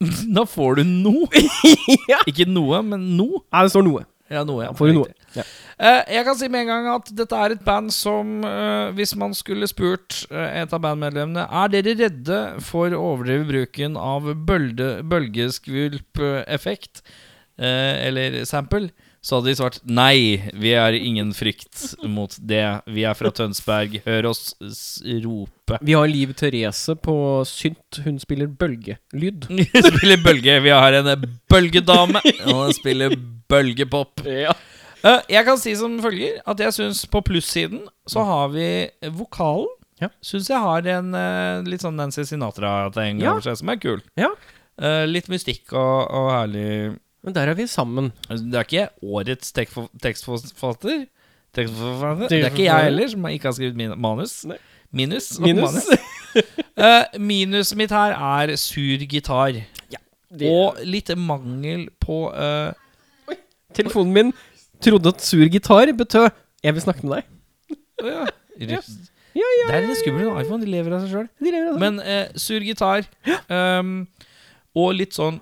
Speaker 3: Da får du noe.
Speaker 2: ja.
Speaker 3: Ikke noe, men noe.
Speaker 2: Nei, det står noe.
Speaker 3: Ja, noe, ja.
Speaker 2: Får du noe. Ja.
Speaker 3: Uh, jeg kan si med en gang at dette er et band som uh, Hvis man skulle spurt uh, et av bandmedlemmene Er dere redde for å overdrive bruken av bølgeskvulpeffekt, eller sample, så hadde de svart nei, vi har ingen frykt mot det. Vi er fra Tønsberg. Hør oss rope.
Speaker 2: Vi har Liv Therese på synt. Hun spiller bølgelyd.
Speaker 3: Hun spiller bølge. Vi har en bølgedame, og hun spiller bølgepop.
Speaker 2: Ja.
Speaker 3: Eh, jeg kan si som følger at jeg syns på plussiden så har vi vokalen.
Speaker 2: Ja.
Speaker 3: Syns jeg har en eh, litt sånn Nancy Sinatra-ting
Speaker 2: Ja.
Speaker 3: over seg som er kul.
Speaker 2: Ja.
Speaker 3: Eh, litt mystikk og, og herlig
Speaker 2: Men der er vi sammen.
Speaker 3: Det er ikke årets tekstforfatter. Tekstforfatter. Det er ikke jeg heller, som ikke har skrevet manus.
Speaker 2: Nei.
Speaker 3: Minus.
Speaker 2: Minus.
Speaker 3: manus. Eh, minuset mitt her er sur gitar.
Speaker 2: Det-
Speaker 3: Og litt mangel på eh,
Speaker 2: Telefonen min trodde at sur gitar betød 'jeg vil snakke med deg'.
Speaker 3: ja, rus-
Speaker 2: Ja, ja,
Speaker 3: Det er litt skummelt med iPhone. De lever av seg sjøl. Men uh, sur gitar. um, og litt sånn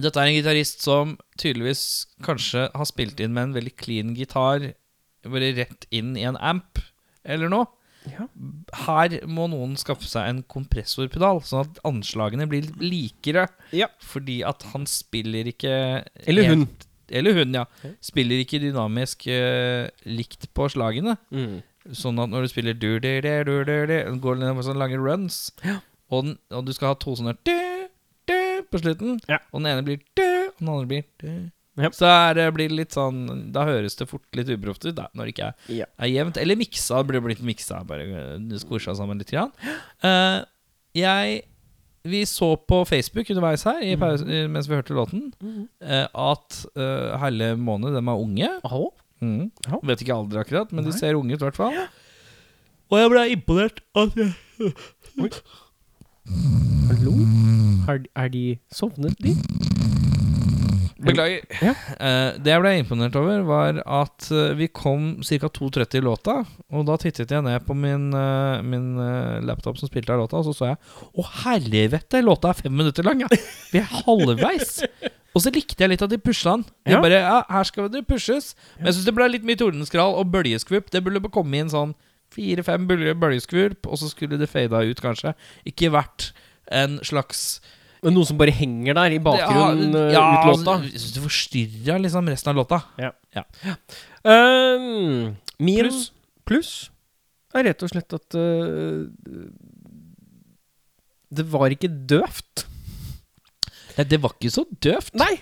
Speaker 3: Dette er en gitarist som tydeligvis kanskje har spilt inn med en veldig clean gitar, bare rett inn i en amp eller noe.
Speaker 2: Ja.
Speaker 3: Her må noen skaffe seg en kompressorpedal, sånn at anslagene blir likere.
Speaker 2: Ja.
Speaker 3: Fordi at han spiller ikke
Speaker 2: Eller hun.
Speaker 3: helt- Eller hun, ja. Spiller ikke dynamisk uh, likt på slagene.
Speaker 2: Mm.
Speaker 3: Sånn at når du spiller du, du, du, du, du, Går ned på sånne lange runs og, den, og du skal ha to sånne du, på slutten
Speaker 2: Ja.
Speaker 3: Og den ene blir du, og den andre blir du
Speaker 2: Yep.
Speaker 3: Så det blir litt sånn Da høres det fort litt uproft ut da, Når det ikke er,
Speaker 2: Ja.
Speaker 3: er jevnt Eller miksa, det blir blitt miksa Bare uh, skorsa sammen litt grann. Uh, Jeg Vi så på Facebook underveis her i pause, mm. Mens vi hørte låten eh, At uh, hele måned, de er unge
Speaker 2: Hallo?
Speaker 3: Mm.
Speaker 2: Ja.
Speaker 3: Vet ikke alder akkurat, men de ser unge ut i hvert fall. Og jeg ble imponert at jeg
Speaker 2: Hallo? Har, er de sovnet, de?
Speaker 3: Beklager.
Speaker 2: Ja.
Speaker 3: Uh, det jeg ble imponert over, var at uh, vi kom ca. 2.30 i låta. Og da tittet jeg ned på min, uh, min laptop som spilte av låta, og så så jeg Å, helvete! Låta er fem minutter lang, ja! Vi er halvveis! Og så likte jeg litt at de pusha den. De
Speaker 2: Ja.
Speaker 3: bare, ja, her skal det pushes. Men jeg syns det ble litt mye tordenskrall og bølgeskvupp. Det burde komme inn sånn fire-fem bølgeskvulp, og så skulle det fada ut, kanskje. Ikke vært en slags
Speaker 2: Men noe som bare henger der i bakgrunnen
Speaker 3: ja,
Speaker 2: eh,
Speaker 3: ja,
Speaker 2: ut låta?
Speaker 3: altså, det forstyrra liksom resten av låta.
Speaker 2: Um, min
Speaker 3: Pluss.
Speaker 2: plus er rett og slett at uh, Det var ikke døvt.
Speaker 3: Nei, det var ikke så døvt.
Speaker 2: Nei!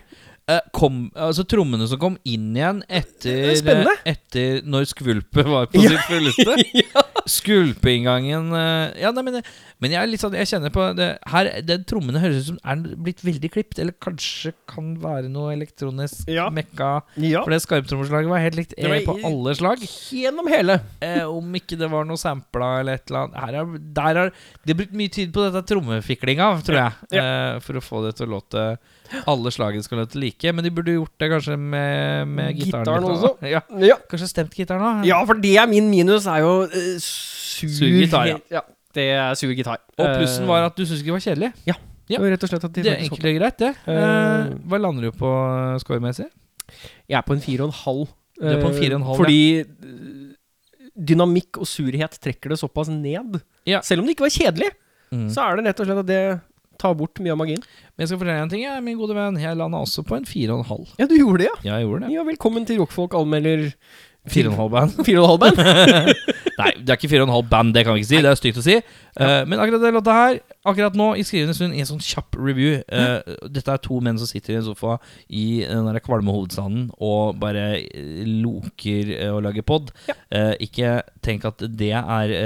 Speaker 3: Eh, kom, altså Trommene som kom inn igjen etter,
Speaker 2: Spennende.
Speaker 3: eh, etter når skvulpet var på sitt fulleste.
Speaker 2: ja.
Speaker 3: Skvulpeinngangen eh, Ja, nei, men, men jeg er litt sånn Jeg kjenner på det Her, den Trommene høres ut som er blitt veldig klipt, eller kanskje kan være noe elektronisk
Speaker 2: Ja.
Speaker 3: mekka.
Speaker 2: ja.
Speaker 3: For det skarptrommeslaget var helt likt
Speaker 2: Det var
Speaker 3: på alle slag.
Speaker 2: Gjennom hele.
Speaker 3: Eh, om ikke det var noe sampla eller et eller annet. Her er, der har de har brukt mye tid på dette trommefiklinga, tror jeg. Eh, for å få det til å låte Alle slagene skal låte like. Men de burde gjort det kanskje med, med gitaren.
Speaker 2: Gitaren også.
Speaker 3: Ja.
Speaker 2: Ja.
Speaker 3: Kanskje stemt gitaren, da.
Speaker 2: ja, for det er min minus, er jo uh, sur,
Speaker 3: Sur gitar, ja.
Speaker 2: ja. Det er sur gitar.
Speaker 3: Og plussen var at du syntes ikke det var kjedelig.
Speaker 2: ja. Det var rett og slett at de
Speaker 3: Det er enkelt og greit, det.
Speaker 2: Eh,
Speaker 3: hva lander du på scoremessig?
Speaker 2: Jeg er på en fire og en halv.
Speaker 3: Du er på en fire og en halv,
Speaker 2: Fordi dynamikk og surhet trekker det såpass ned.
Speaker 3: Ja.
Speaker 2: Selv om det ikke var kjedelig,
Speaker 3: Mm.
Speaker 2: så er det rett og slett at det tar bort mye av magien.
Speaker 3: Men jeg skal fortelle en ting, jeg, min gode venn. Jeg landa også på en fire og en halv.
Speaker 2: Ja, du gjorde det, ja.
Speaker 3: Ja, jeg gjorde det.
Speaker 2: Ja, velkommen til Rockfolk anmelder
Speaker 3: Fire og en halv band.
Speaker 2: Fire og en halv band.
Speaker 3: Nei, det er ikke fire og en halv band, det kan vi ikke si. Det er stygt å si. Eh, men akkurat det låta her, akkurat nå i skrivende stund, i en sånn kjapp review eh, Dette er to menn som sitter i en sofa i den der kvalme hovedstaden og bare eh, loker og lager pod. Eh, ikke tenk at det er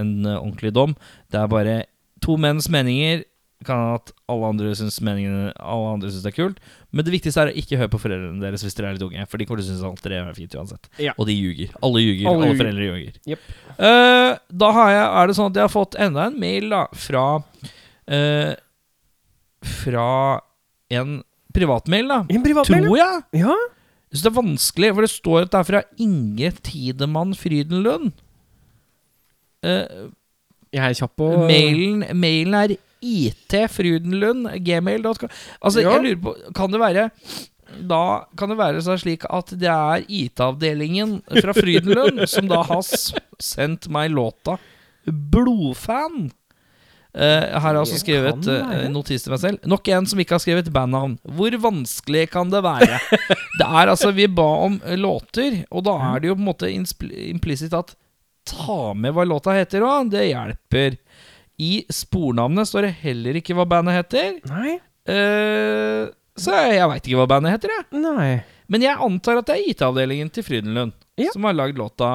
Speaker 3: en ordentlig dom. Det er bare to menns meninger kan hende at alle andre syns meningene Alle andre synes det er kult. Men det viktigste er å ikke høre på foreldrene deres hvis dere er litt unge. For de kommer til å synes alt dere gjør er fint uansett.
Speaker 2: Ja.
Speaker 3: Og de ljuger. Alle ljuger.
Speaker 2: Alle
Speaker 3: Alle, foreldre ljuger.
Speaker 2: Yep.
Speaker 3: Uh, da har jeg, er det sånn at jeg har fått enda en mail da fra uh, Fra en privatmail, da.
Speaker 2: En privatmail?
Speaker 3: Tror jeg.
Speaker 2: Ja.
Speaker 3: Jeg synes det er vanskelig, for det står at det er fra Inge Tidemann Frydenlund. Uh,
Speaker 2: Jeg er kjapp på
Speaker 3: mailen, mailen er itfrudenlund, gmail.com. Altså,
Speaker 2: Ja.
Speaker 3: jeg lurer på Kan det være da kan det være så slik at det er IT-avdelingen fra Frydenlund som da har sendt meg låta 'Blodfan'. Uh, her har jeg også skrevet
Speaker 2: kan
Speaker 3: eh, notis til meg selv. Nok en som ikke har skrevet bandnavn. Hvor vanskelig kan det være? det er altså Vi ba om låter, og da er det jo på en måte implisitt at ta med hva låta heter òg. Det hjelper. I spornavnet står det heller ikke hva bandet heter.
Speaker 2: Nei.
Speaker 3: Eh, så jeg, jeg veit ikke hva bandet heter, jeg.
Speaker 2: Nei.
Speaker 3: Men jeg antar at det er IT-avdelingen til Frydenlund
Speaker 2: Ja.
Speaker 3: som har lagd låta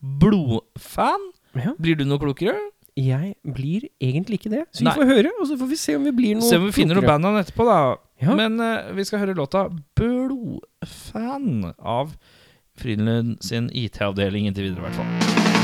Speaker 3: Blodfan.
Speaker 2: Ja.
Speaker 3: Blir du noe klokere?
Speaker 2: Jeg blir egentlig ikke det. Så vi får høre, og så får vi se om vi blir noe
Speaker 3: Se om vi finner noe
Speaker 2: klokere.
Speaker 3: bandnavn etterpå, da.
Speaker 2: Ja.
Speaker 3: Men eh, vi skal høre låta Blodfan av Frydenlund sin IT-avdeling inntil videre, i hvert fall.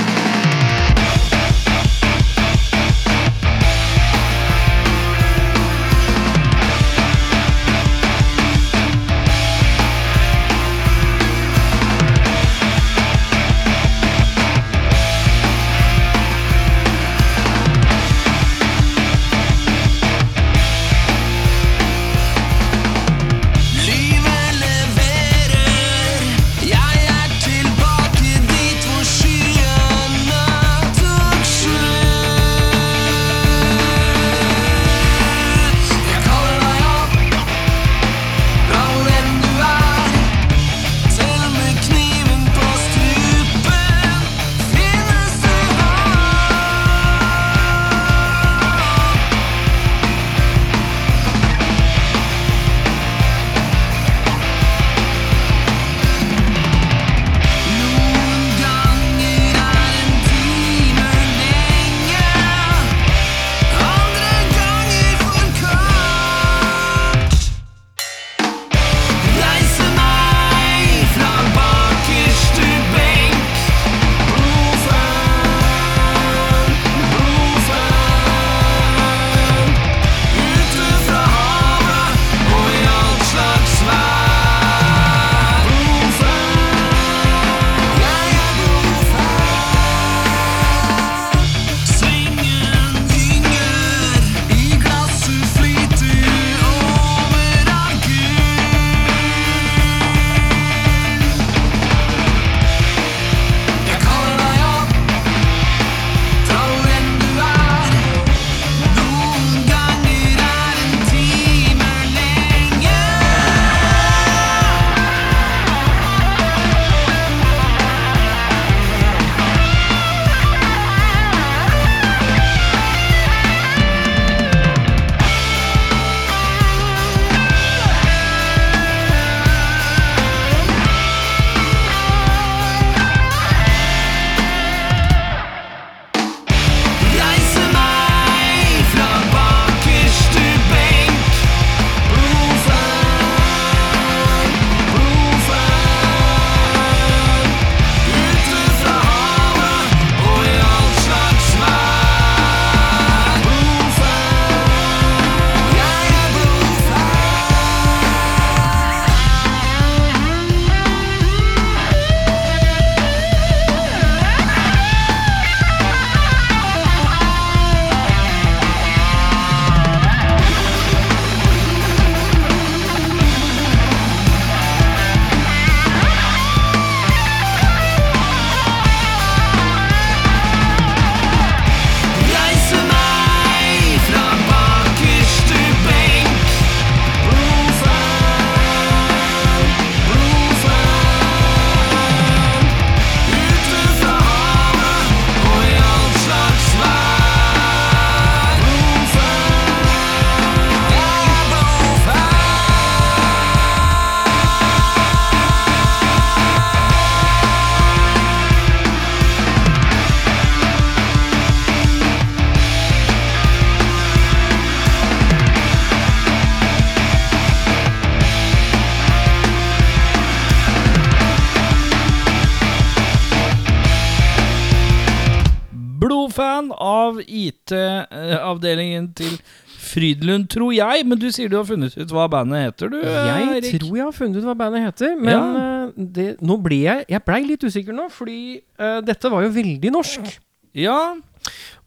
Speaker 3: Av IT-avdelingen til Frydlund, tror jeg. Men du sier du har funnet ut hva bandet heter, du,
Speaker 2: Jeg
Speaker 3: Erik?
Speaker 2: tror jeg har funnet ut hva bandet heter, men
Speaker 3: Ja.
Speaker 2: eh, det, nå ble jeg Jeg blei litt usikker nå, fordi uh, dette var jo veldig norsk.
Speaker 3: Ja,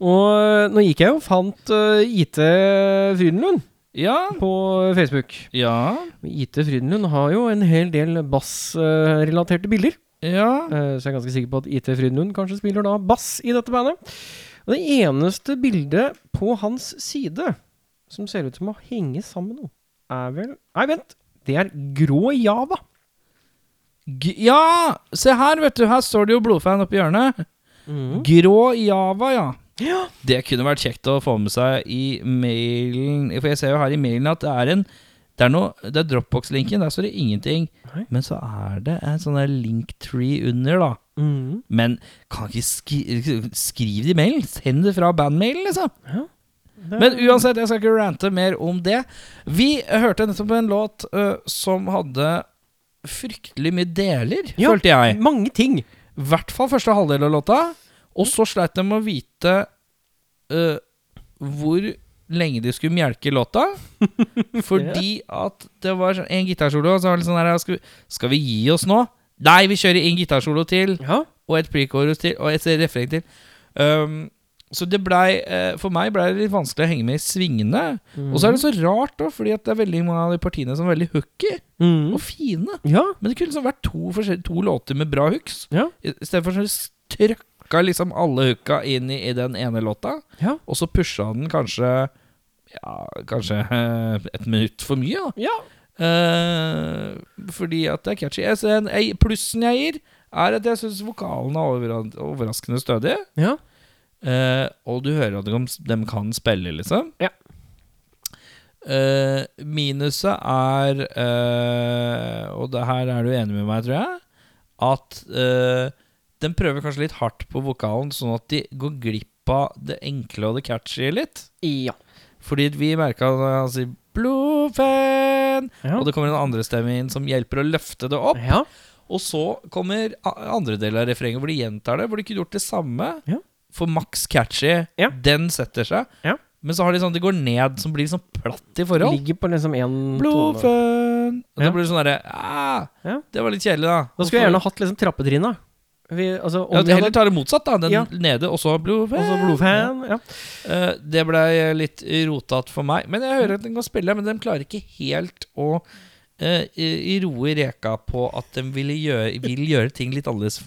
Speaker 2: Og eh, nå gikk jeg og fant uh, IT Frydenlund
Speaker 3: ja,
Speaker 2: på Facebook.
Speaker 3: ja,
Speaker 2: IT Frydenlund har jo en hel del bassrelaterte bilder.
Speaker 3: ja.
Speaker 2: Uh, Så jeg er ganske sikker på at IT Frydenlund kanskje spiller da bass i dette bandet. Og det eneste bildet på hans side som ser ut som å henge sammen noe, er vel Nei, vent! Det er grå Java.
Speaker 3: G ja! Se her, vet du. Her står det jo blodfan oppi hjørnet. Grå Java, ja.
Speaker 2: Ja.
Speaker 3: Det kunne vært kjekt å få med seg i mailen. For jeg ser jo her i mailen at det er en Det er, noe, det er Dropbox-linken, der står det ingenting.
Speaker 2: Nei.
Speaker 3: Men så er det en sånn linktree under, da.
Speaker 2: Mm.
Speaker 3: Men kan ikke skri skriv det i mailen. Send det fra bandmailen, liksom.
Speaker 2: Det-
Speaker 3: Men uansett, jeg skal ikke rante mer om det. Vi hørte nettopp en låt uh, som hadde fryktelig mye deler,
Speaker 2: Ja.
Speaker 3: følte jeg.
Speaker 2: Mange ting.
Speaker 3: I hvert fall første halvdel av låta. Og så sleit de med å vite uh, hvor lenge de skulle melke låta. Fordi at det var en gitarsolo, og så var det sånn her skal vi, skal vi gi oss nå? Nei, vi kjører en gitarsolo til,
Speaker 2: Ja.
Speaker 3: og et pre-chorus til, og et refreng til. Um, så det blei uh, For meg blei det litt vanskelig å henge med i svingene. Og så er det så rart, da, fordi det er veldig mange av de partiene som er veldig hooky
Speaker 2: Mm.
Speaker 3: og fine.
Speaker 2: Ja.
Speaker 3: Men det kunne liksom vært to, to låter med bra hooks.
Speaker 2: Ja.
Speaker 3: I sånn trøkka liksom alle hooka inn i, i den ene låta,
Speaker 2: Ja.
Speaker 3: og så pusha den kanskje Ja, kanskje eh, et minutt for mye, da.
Speaker 2: ja.
Speaker 3: Eh, fordi at det er catchy. Jeg, ei- plussen jeg gir, er at jeg syns vokalen er overra- overraskende stødig.
Speaker 2: Ja.
Speaker 3: Uh, og du hører at de, de kan spille, liksom.
Speaker 2: Ja.
Speaker 3: Uh, minuset er Og det her er du enig med meg, tror jeg. At den prøver kanskje litt hardt på vokalen, sånn at de går glipp av det enkle og det catchy litt.
Speaker 2: Ja.
Speaker 3: Fordi vi merka at han 'blodfan',
Speaker 2: Ja.
Speaker 3: og det kommer en andre stemme inn som hjelper å løfte det opp.
Speaker 2: ja.
Speaker 3: Og så kommer andre deler av refrenget hvor de gjentar det, hvor de kunne gjort det samme.
Speaker 2: Ja.
Speaker 3: For maks catchy,
Speaker 2: Ja.
Speaker 3: den setter seg.
Speaker 2: Ja.
Speaker 3: Men så har de sånn det går ned, som blir sånn platt i forhold.
Speaker 2: Ligger på liksom en tone.
Speaker 3: Blodfan Og det blir sånn derre ah,
Speaker 2: Ja.
Speaker 3: Det var litt kjedelig, da.
Speaker 2: Da skulle jeg gjerne hatt liksom trappetrinna. Vi, altså,
Speaker 3: ja,
Speaker 2: vi
Speaker 3: Heller
Speaker 2: hadde
Speaker 3: ta det motsatt, da. Den
Speaker 2: Ja.
Speaker 3: nede, og så blodfan.
Speaker 2: Altså blodfan. Ja.
Speaker 3: uh, det blei litt rotete for meg. Men jeg hører at den kan spille, men de klarer ikke helt å uh, i- roe reka på at de vil gjøre, vil gjøre ting litt annerledes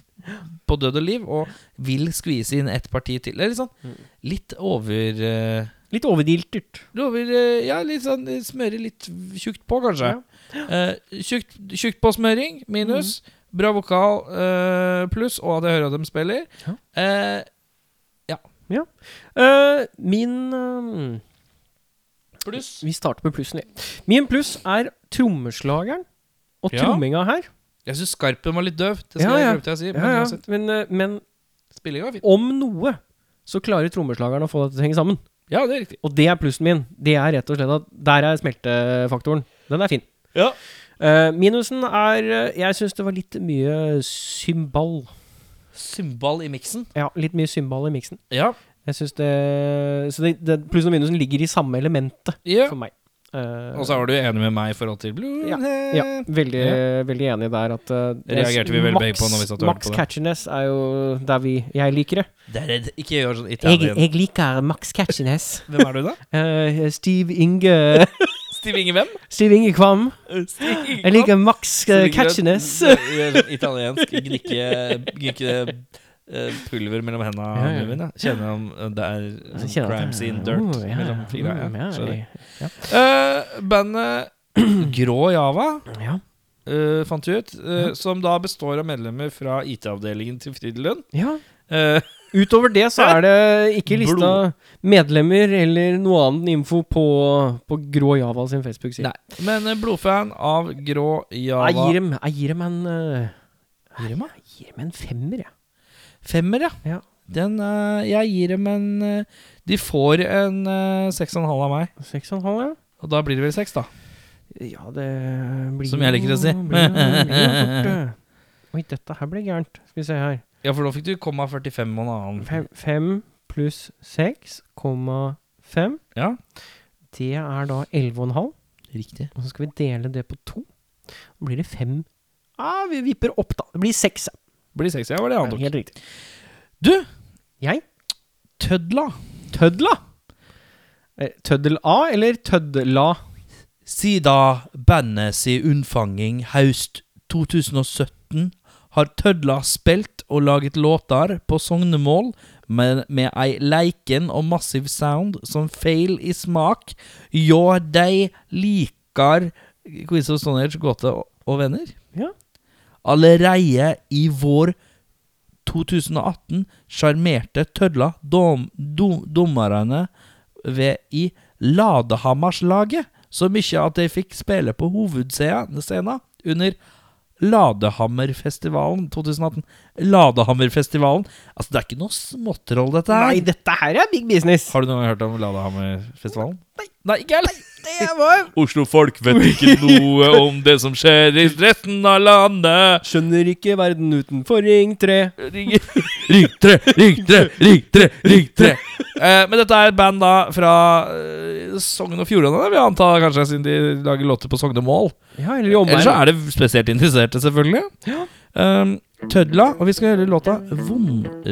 Speaker 3: på død og liv, og vil skvise inn ett parti til. Det er litt sånn litt over uh,
Speaker 2: Litt overdiltert.
Speaker 3: over Ja, litt sånn smøre litt tjukt på, kanskje. Eh, tjukt, tjukt på smøring, minus.
Speaker 2: Mm.
Speaker 3: Bra vokal, uh, pluss, og at jeg hører at de spiller.
Speaker 2: Ja.
Speaker 3: Ja
Speaker 2: Ja min eh,
Speaker 3: pluss.
Speaker 2: Vi starter med plussen. vi. Min pluss er trommeslageren og
Speaker 3: Ja.
Speaker 2: tromminga her.
Speaker 3: Jeg syns Skarpen var litt døv. Det skal
Speaker 2: ja.
Speaker 3: jeg jeg å si. Men
Speaker 2: Ja, ja. Men, men
Speaker 3: Spillinga var fint.
Speaker 2: om noe så klarer trommeslageren å få det til å henge sammen.
Speaker 3: Ja, det er riktig.
Speaker 2: Og det er plussen min. Det er rett og slett at der er smeltefaktoren. Den er fin.
Speaker 3: Ja.
Speaker 2: Eh, minusen er eh, Jeg syns det var litt mye symbal.
Speaker 3: Symbal i miksen.
Speaker 2: Ja, litt mye symbal i miksen.
Speaker 3: Ja.
Speaker 2: Jeg synes det Så det, det, plussen og minusen ligger i samme elementet
Speaker 3: ja.
Speaker 2: for meg. Uh,
Speaker 3: Og så var du enig med meg i forhold til Blue
Speaker 2: Ja, ja, veldig, veldig enig der at uh,
Speaker 3: Reagerte vi vel begge på når vi satt og hørte
Speaker 2: Max
Speaker 3: på det.
Speaker 2: catchiness er jo der vi Jeg liker det.
Speaker 3: Det er det. Ikke gjør sånn italien.
Speaker 2: liker Max catchiness.
Speaker 3: Hvem er du, da?
Speaker 2: Uh, Steve Inge
Speaker 3: Steve Inge hvem?
Speaker 2: Stiv Inge Kvam. Jeg liker Max uh, catchiness.
Speaker 3: Sånn italiensk. Gnikke, gnikke eh, pulver mellom hendene
Speaker 2: Ja, ja.
Speaker 3: mine. Kjenner om eh, det er sånn crime scene dirt
Speaker 2: Oh, ja,
Speaker 3: mellom
Speaker 2: fire.
Speaker 3: Ja,
Speaker 2: ja, ja.
Speaker 3: Eh, bandet Grå Java
Speaker 2: Ja.
Speaker 3: Uh, fant vi ut, uh,
Speaker 2: Ja.
Speaker 3: som da består av medlemmer fra IT-avdelingen til Frydenlund.
Speaker 2: ja.
Speaker 3: Eh,
Speaker 2: Utover det så er det ikke lista medlemmer eller noe annet info på, på Grå Java sin Facebook-side.
Speaker 3: Men eh, blodfan av Grå Java
Speaker 2: Jeg gir dem, jeg gir dem en eh,
Speaker 3: Gir dem.
Speaker 2: Jeg gir dem en femmer, jeg.
Speaker 3: Femmer, ja.
Speaker 2: Ja.
Speaker 3: Den, uh, jeg gir dem en eh, De får en eh, seks og en halv av meg.
Speaker 2: Seks og en halv, ja.
Speaker 3: Og da blir det vel seks, da.
Speaker 2: Ja, det blir
Speaker 3: Som jeg liker å si.
Speaker 2: blir blir fort, eh. Oi, dette her ble gærent. Skal vi se her.
Speaker 3: Ja, for da fikk du komma 45 og en annen.
Speaker 2: Fem, fem pluss 6,5.
Speaker 3: Ja,
Speaker 2: Det er da 11,5.
Speaker 3: riktig.
Speaker 2: Og så skal vi dele det på to. Da blir det fem. Ja, vi vipper opp, da. Det blir seks. Det
Speaker 3: Blir seks, ja, var det antok.
Speaker 2: Helt riktig.
Speaker 3: Du,
Speaker 2: Jeg?
Speaker 3: tødla.
Speaker 2: Tødla? Eh, Tøddel-A eller Tødla
Speaker 3: Sida bandet si unnfanging høst 2017 har Tødla spilt og laget låter på sognemål med, med ei leiken og massiv sound som feil i smak. Jo, de liker Quiz of Stonehenge, Gåte og, venner.
Speaker 2: Ja.
Speaker 3: Allereie i vår 2018 sjarmerte Tødla dom, dom, dommerne ved i Ladehammarslaget så mye at de fikk spille på hovedscenen under Ladehammerfestivalen 2018. Ladehammerfestivalen Altså, det er ikke noe småtroll, dette her.
Speaker 2: Nei, dette her er big business.
Speaker 3: Har du noen gang hørt om Ladehammerfestivalen? Nei. Ikke heller. Oslo-folk vet ikke noe om det som skjer i resten av landet.
Speaker 2: Skjønner ikke verden utenfor Ring 3.
Speaker 3: Ring ring tre, ring 3, ring 3, ring 3. Eh, men dette er et band da fra eh, Sogn og Fjordane, vil jeg anta, kanskje, siden de lager låter på Sognemål.
Speaker 2: Ja, eller
Speaker 3: Ellers så er det spesielt interesserte, selvfølgelig.
Speaker 2: Ja.
Speaker 3: Um, Tødla, og vi skal høre låta Vondbråten.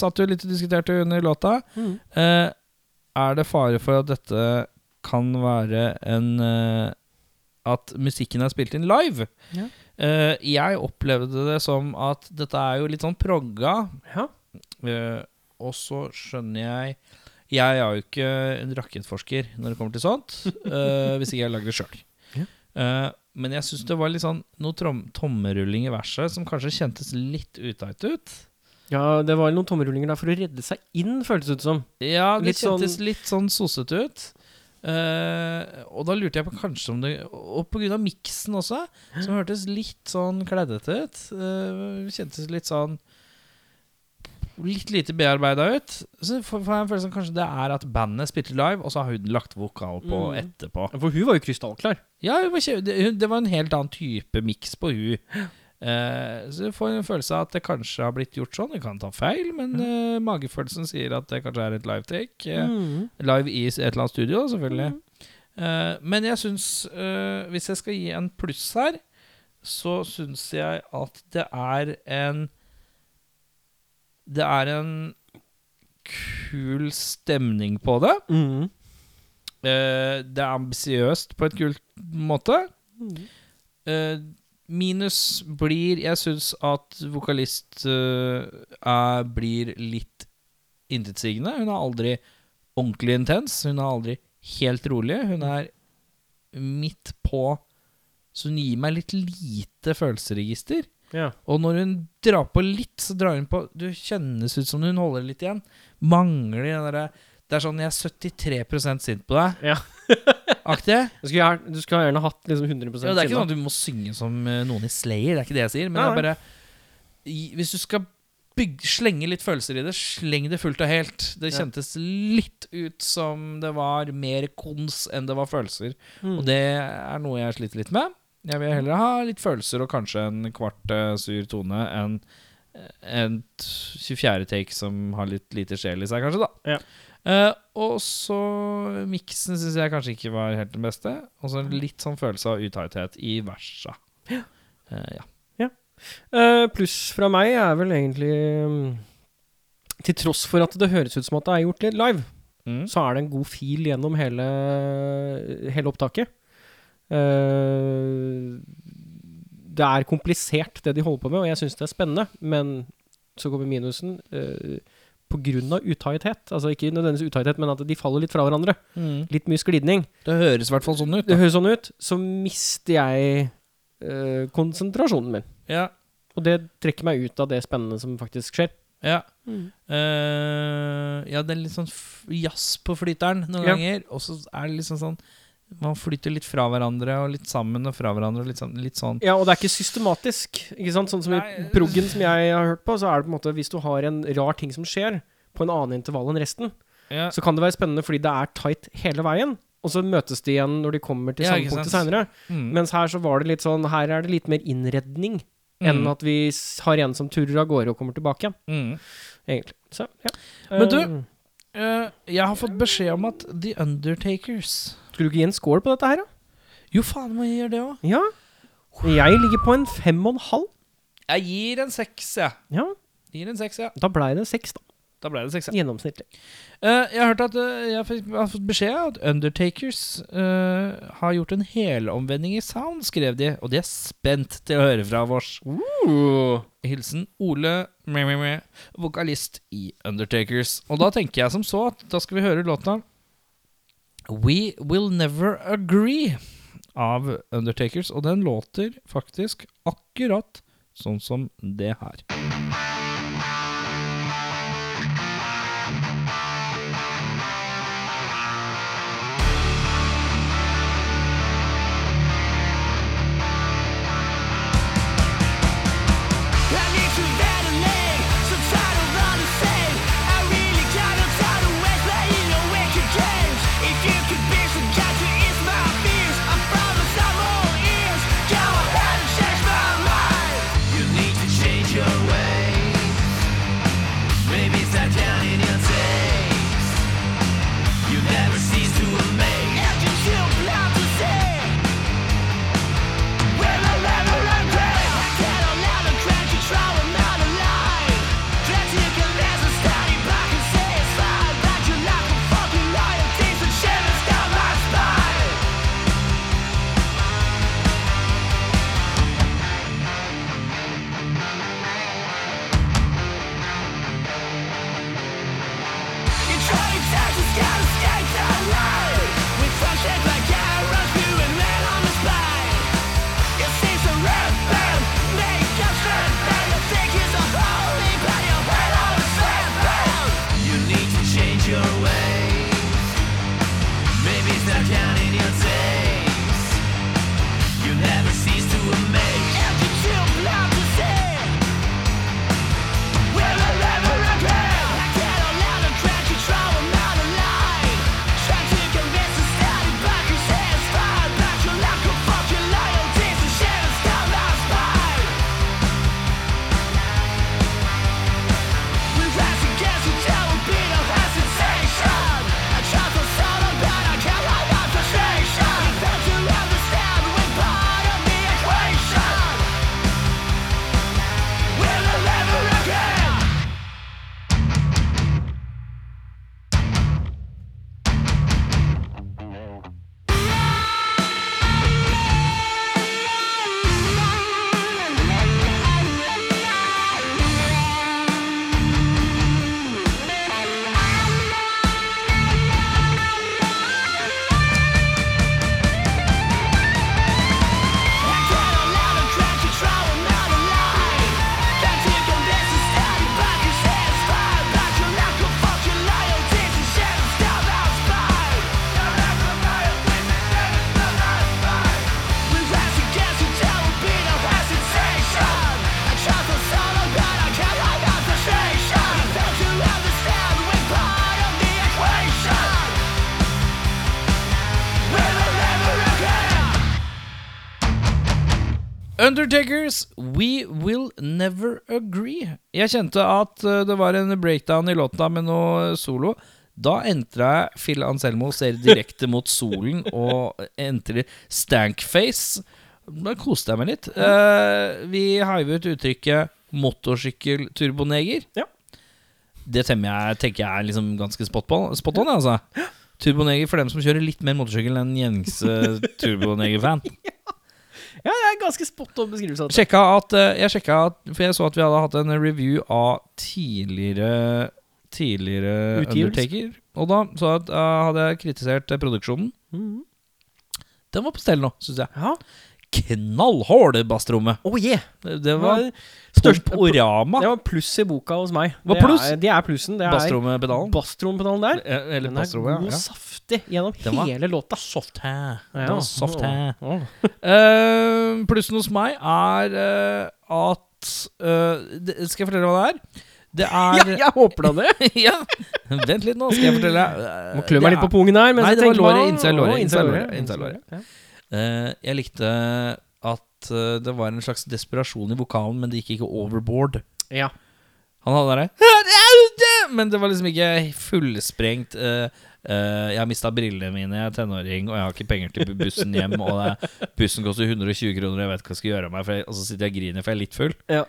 Speaker 3: Satt jo litt og diskuterte under låta.
Speaker 2: Mm.
Speaker 3: Eh, er det fare for at dette kan være en eh, At musikken er spilt inn live?
Speaker 2: Ja.
Speaker 3: Eh, jeg opplevde det som at dette er jo litt sånn progga.
Speaker 2: Ja.
Speaker 3: Eh, og så skjønner jeg Jeg er jo ikke en rakettforsker når det kommer til sånt, eh, hvis ikke jeg lager det sjøl.
Speaker 2: Ja.
Speaker 3: men jeg syns det var litt sånn noe tommerulling i verset som kanskje kjentes litt uteit ut.
Speaker 2: Ja, det var noen tommerullinger der for å redde seg inn, føltes det ut som.
Speaker 3: Ja, det
Speaker 2: Litt sånn-
Speaker 3: kjentes litt sånn sossete ut. Uh, og da lurte jeg på kanskje om det Og av miksen også, som hørtes litt sånn kleddete ut. Uh, kjentes litt sånn Litt lite bearbeida ut. Så får jeg en følelse av kanskje det er at bandet spilte live, og så har hun lagt vokal på
Speaker 2: Mm.
Speaker 3: etterpå.
Speaker 2: For hun var jo krystallklar.
Speaker 3: Ja, var det, det var en helt annen type miks på hun. Eh, så du får en følelse av at det kanskje har blitt gjort sånn. Du kan ta feil, men eh, magefølelsen sier at det kanskje er et live take. eh,
Speaker 2: mm.
Speaker 3: Live i et eller annet studio, selvfølgelig. Eh, men jeg syns eh, Hvis jeg skal gi en pluss her, så syns jeg at det er en Det er en kul stemning på det.
Speaker 2: Mhm.
Speaker 3: Eh, det er ambisiøst på et kult måte.
Speaker 2: Mhm.
Speaker 3: Minus blir Jeg syns at vokalist uh, er, blir litt intetsigende. Hun er aldri ordentlig intens. Hun er aldri helt rolig. Hun er midt på Så hun gir meg litt lite følelsesregister.
Speaker 2: Ja.
Speaker 3: Og når hun drar på litt, så drar hun på Du kjennes ut som hun holder litt igjen. Mangler den derre Det er sånn Jeg er 73% sint på deg.
Speaker 2: Ja.
Speaker 3: Aktig.
Speaker 2: Du skulle, gjerne, du skulle gjerne hatt liksom 100%
Speaker 3: Ja, det er ikke sånn at du må synge som eh, noen i Slayer, det er ikke det jeg sier. Men
Speaker 2: Nei,
Speaker 3: det er bare Hvis du skal bygge, slenge litt følelser i det, sleng det fullt og helt. Det kjentes litt ut som det var mer kons enn det var følelser.
Speaker 2: Mm.
Speaker 3: Og det er noe jeg sliter litt med. Jeg vil heller ha litt følelser og kanskje en kvart eh, sur tone enn en 24. take som har litt lite sjel i seg, kanskje, da.
Speaker 2: Ja.
Speaker 3: Eh, og så miksen syns jeg kanskje ikke var helt den beste. Og så litt sånn følelse av utighthet i versa. Eh, ja.
Speaker 2: Eh, pluss fra meg er vel egentlig um, Til tross for at det høres ut som at det er gjort litt live,
Speaker 3: Mm.
Speaker 2: så er det en god fil gjennom hele, hele opptaket. Det er komplisert, det de holder på med, og jeg syns det er spennende, men så kommer minusen. Uh, av utighthet, altså ikke nødvendigvis utighthet, men at de faller litt fra hverandre.
Speaker 3: Mm.
Speaker 2: Litt mye sklidning.
Speaker 3: Det høres i hvert fall sånn ut.
Speaker 2: Det høres sånn ut. Så mister jeg øh, konsentrasjonen min.
Speaker 3: Ja.
Speaker 2: Og det trekker meg ut av det spennende som faktisk skjer.
Speaker 3: Ja. Eh, ja, det er litt sånn jazz på flyteren noen
Speaker 2: Ja.
Speaker 3: ganger. Og så er det liksom sånn Man flyter litt fra hverandre og litt sammen og fra hverandre. Og litt sånn, litt sånn
Speaker 2: Ja, og det er ikke systematisk. Ikke sant? Sånn som
Speaker 3: Nei.
Speaker 2: i proggen som jeg har hørt på, så er det på en måte hvis du har en rar ting som skjer på en annen intervall enn resten,
Speaker 3: ja.
Speaker 2: så kan det være spennende fordi det er tight hele veien. Og så møtes de igjen når de kommer til
Speaker 3: Ja,
Speaker 2: samme
Speaker 3: punktet
Speaker 2: punkt seinere.
Speaker 3: Mm.
Speaker 2: Mens her så var det litt sånn Her er det litt mer innredning enn
Speaker 3: Mm.
Speaker 2: at vi har en som turer av gårde og kommer tilbake igjen,
Speaker 3: Mm.
Speaker 2: egentlig. Så, ja.
Speaker 3: Men du-
Speaker 2: Eh,
Speaker 3: Eh, jeg har fått beskjed om at The Undertakers
Speaker 2: Skulle du ikke gi en score på dette her, da?
Speaker 3: Jo, faen, må jeg gjøre det òg.
Speaker 2: Ja. Jeg ligger på en fem og en halv.
Speaker 3: Jeg gir en seks, jeg.
Speaker 2: Ja,
Speaker 3: Gir en seks, ja.
Speaker 2: da blei det seks, da.
Speaker 3: Da ble det seks, ja.
Speaker 2: Gjennomsnittlig.
Speaker 3: Uh, jeg har hørt at uh, jeg, har fått beskjed at Undertakers uh, har gjort en helomvending i sound, skrev de. Og de er spent til å høre fra vårs. Hilsen Ole, meh, meh, meh, vokalist i Undertakers. Og da tenker jeg som så at da skal vi høre låta We Will Never Agree av Undertakers. Og den låter faktisk akkurat sånn som det her. Undertakers We Will Never Agree. Jeg kjente at eh, det var en breakdown i låta med noe solo. Da entra jeg Phil Anselmo ser direkte mot solen og entrer Stankface. Da koste jeg meg litt. Uh, vi hiver ut uttrykket motorsykkelturboneger.
Speaker 2: Ja.
Speaker 3: Det jeg, tenker jeg er liksom ganske spot on, spot on altså. Turboneger for dem som kjører litt mer motorsykkel enn gjengse turboneger-fan.
Speaker 2: Ja, det er ganske spot on beskrivelse av.
Speaker 3: Sjekka at, eh, jeg sjekka at For jeg så at vi hadde hatt en review av tidligere Tidligere
Speaker 2: Utgivelse.
Speaker 3: Undertaker. Og da så at, uh, hadde jeg kritisert eh, produksjonen.
Speaker 2: Mhm.
Speaker 3: Den var på stell nå, syns jeg.
Speaker 2: Ja.
Speaker 3: Knallhard bassrommet.
Speaker 2: Oh yeah!
Speaker 3: Det, det var
Speaker 2: størst-
Speaker 3: på Orama.
Speaker 2: Det var pluss i boka hos meg.
Speaker 3: Hva
Speaker 2: Det
Speaker 3: pluss?
Speaker 2: Er, det er plussen. Det er
Speaker 3: Bassrommepedalen.
Speaker 2: basstrompedalen der.
Speaker 3: Eller
Speaker 2: Den er god
Speaker 3: ja.
Speaker 2: saftig gjennom
Speaker 3: Den var
Speaker 2: hele låta.
Speaker 3: Soft hæ.
Speaker 2: Ja.
Speaker 3: Var soft hair.
Speaker 2: Å.
Speaker 3: Eh, plussen hos meg er uh, at uh, det, Skal jeg fortelle hva det er? Det er
Speaker 2: Ja, jeg håper da det.
Speaker 3: ja. Vent litt nå, skal jeg fortelle. Uh,
Speaker 2: Må klø meg litt på pungen her. mens
Speaker 3: Nei, det var låret, Innsida låret. Eh, jeg likte at eh, det var en slags desperasjon i vokalen, men det gikk ikke overboard.
Speaker 2: Ja.
Speaker 3: Han hadde derre Men det var liksom ikke fullsprengt. eh, eh, jeg har mista brillene mine, jeg er tenåring, og jeg har ikke penger til bussen hjem. Og bussen koster 120 kroner, og jeg vet ikke hva jeg skal gjøre av meg, jeg, og så sitter jeg og griner, for jeg er litt full.
Speaker 2: Ja.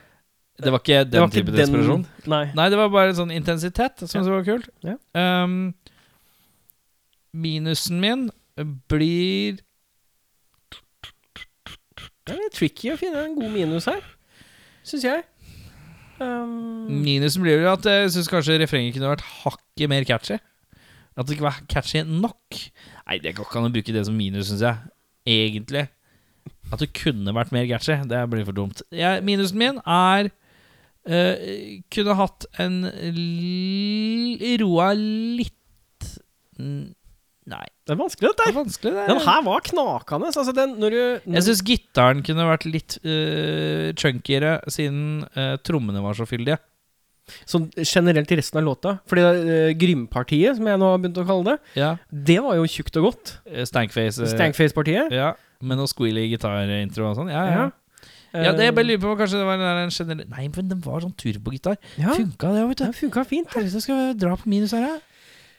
Speaker 3: Det var ikke den
Speaker 2: var ikke
Speaker 3: type
Speaker 2: den-
Speaker 3: desperasjon.
Speaker 2: Nei.
Speaker 3: Nei, det var bare en sånn intensitet som ja. var kult.
Speaker 2: Ja.
Speaker 3: Um, minusen min blir
Speaker 2: Det er litt tricky å finne en god minus her, syns jeg. Um,
Speaker 3: Minusen blir jo at jeg syns kanskje refrenget kunne vært hakket mer catchy. At det ikke var catchy nok. Nei, det går ikke an å bruke det som minus, syns jeg. Egentlig. At det kunne vært mer catchy. Det blir for dumt. Jeg, minusen min er uh, Kunne hatt en roa litt mm, Nei,
Speaker 2: det er vanskelig,
Speaker 3: det
Speaker 2: dette
Speaker 3: er
Speaker 2: her.
Speaker 3: vanskelig, det.
Speaker 2: Den her var knakende. Altså, den, når du når,
Speaker 3: Jeg syns gitaren kunne vært litt uh, chunkiere, siden uh, trommene var så fyldige.
Speaker 2: Sånn generelt i resten av låta. Fordi uh, Grympartiet, som jeg nå har begynt å kalle det,
Speaker 3: Ja.
Speaker 2: det var jo tjukt og godt.
Speaker 3: Stankface.
Speaker 2: Stankface-partiet.
Speaker 3: Ja, med noe squealy gitarintro og sånn. Ja, ja.
Speaker 2: Ja.
Speaker 3: ja, det jeg bare lurer på Kanskje det var en generell Nei, men den var sånn turbogitar.
Speaker 2: ja.
Speaker 3: Funka det, vet du.
Speaker 2: Ja, funka fint.
Speaker 3: Herregud, skal vi dra på minus her, da?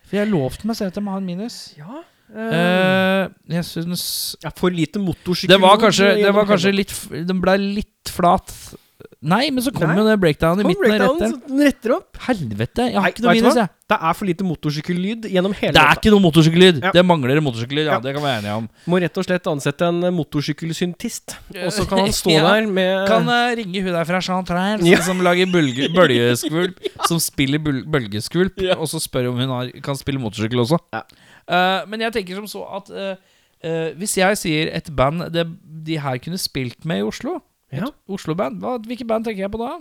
Speaker 3: For jeg lovte lovt meg selv at jeg må ha en minus.
Speaker 2: Ja.
Speaker 3: Uh, jeg syns
Speaker 2: ja, for lite motorsykkel
Speaker 3: Det var kanskje, det var kanskje litt Den ble litt flat. Nei, men så kom
Speaker 2: Nei.
Speaker 3: jo det breakdownen i midten.
Speaker 2: så den retter opp.
Speaker 3: Helvete, jeg har
Speaker 2: Nei,
Speaker 3: ikke noe minus, jeg.
Speaker 2: Det er for lite motorsykkellyd gjennom hele
Speaker 3: Det er ikke noe motorsykkellyd.
Speaker 2: Ja.
Speaker 3: Det mangler motorsykkellyd, ja.
Speaker 2: Ja.
Speaker 3: Det kan vi være enige om.
Speaker 2: Må rett og slett ansette en motorsykkelsyntist. Og så kan han stå
Speaker 3: Ja.
Speaker 2: der med
Speaker 3: Kan uh, ringe hun der fra Chantraire
Speaker 2: Ja.
Speaker 3: som lager bølge, bølgeskvulp. Som spiller bøl bølgeskvulp, og så spør om hun har, kan spille motorsykkel også.
Speaker 2: Ja.
Speaker 3: Eh, men jeg tenker som så at uh, hvis jeg sier et band det, de her kunne spilt med i Oslo
Speaker 2: Ja.
Speaker 3: Oslo-band, hvilke band tenker jeg på da?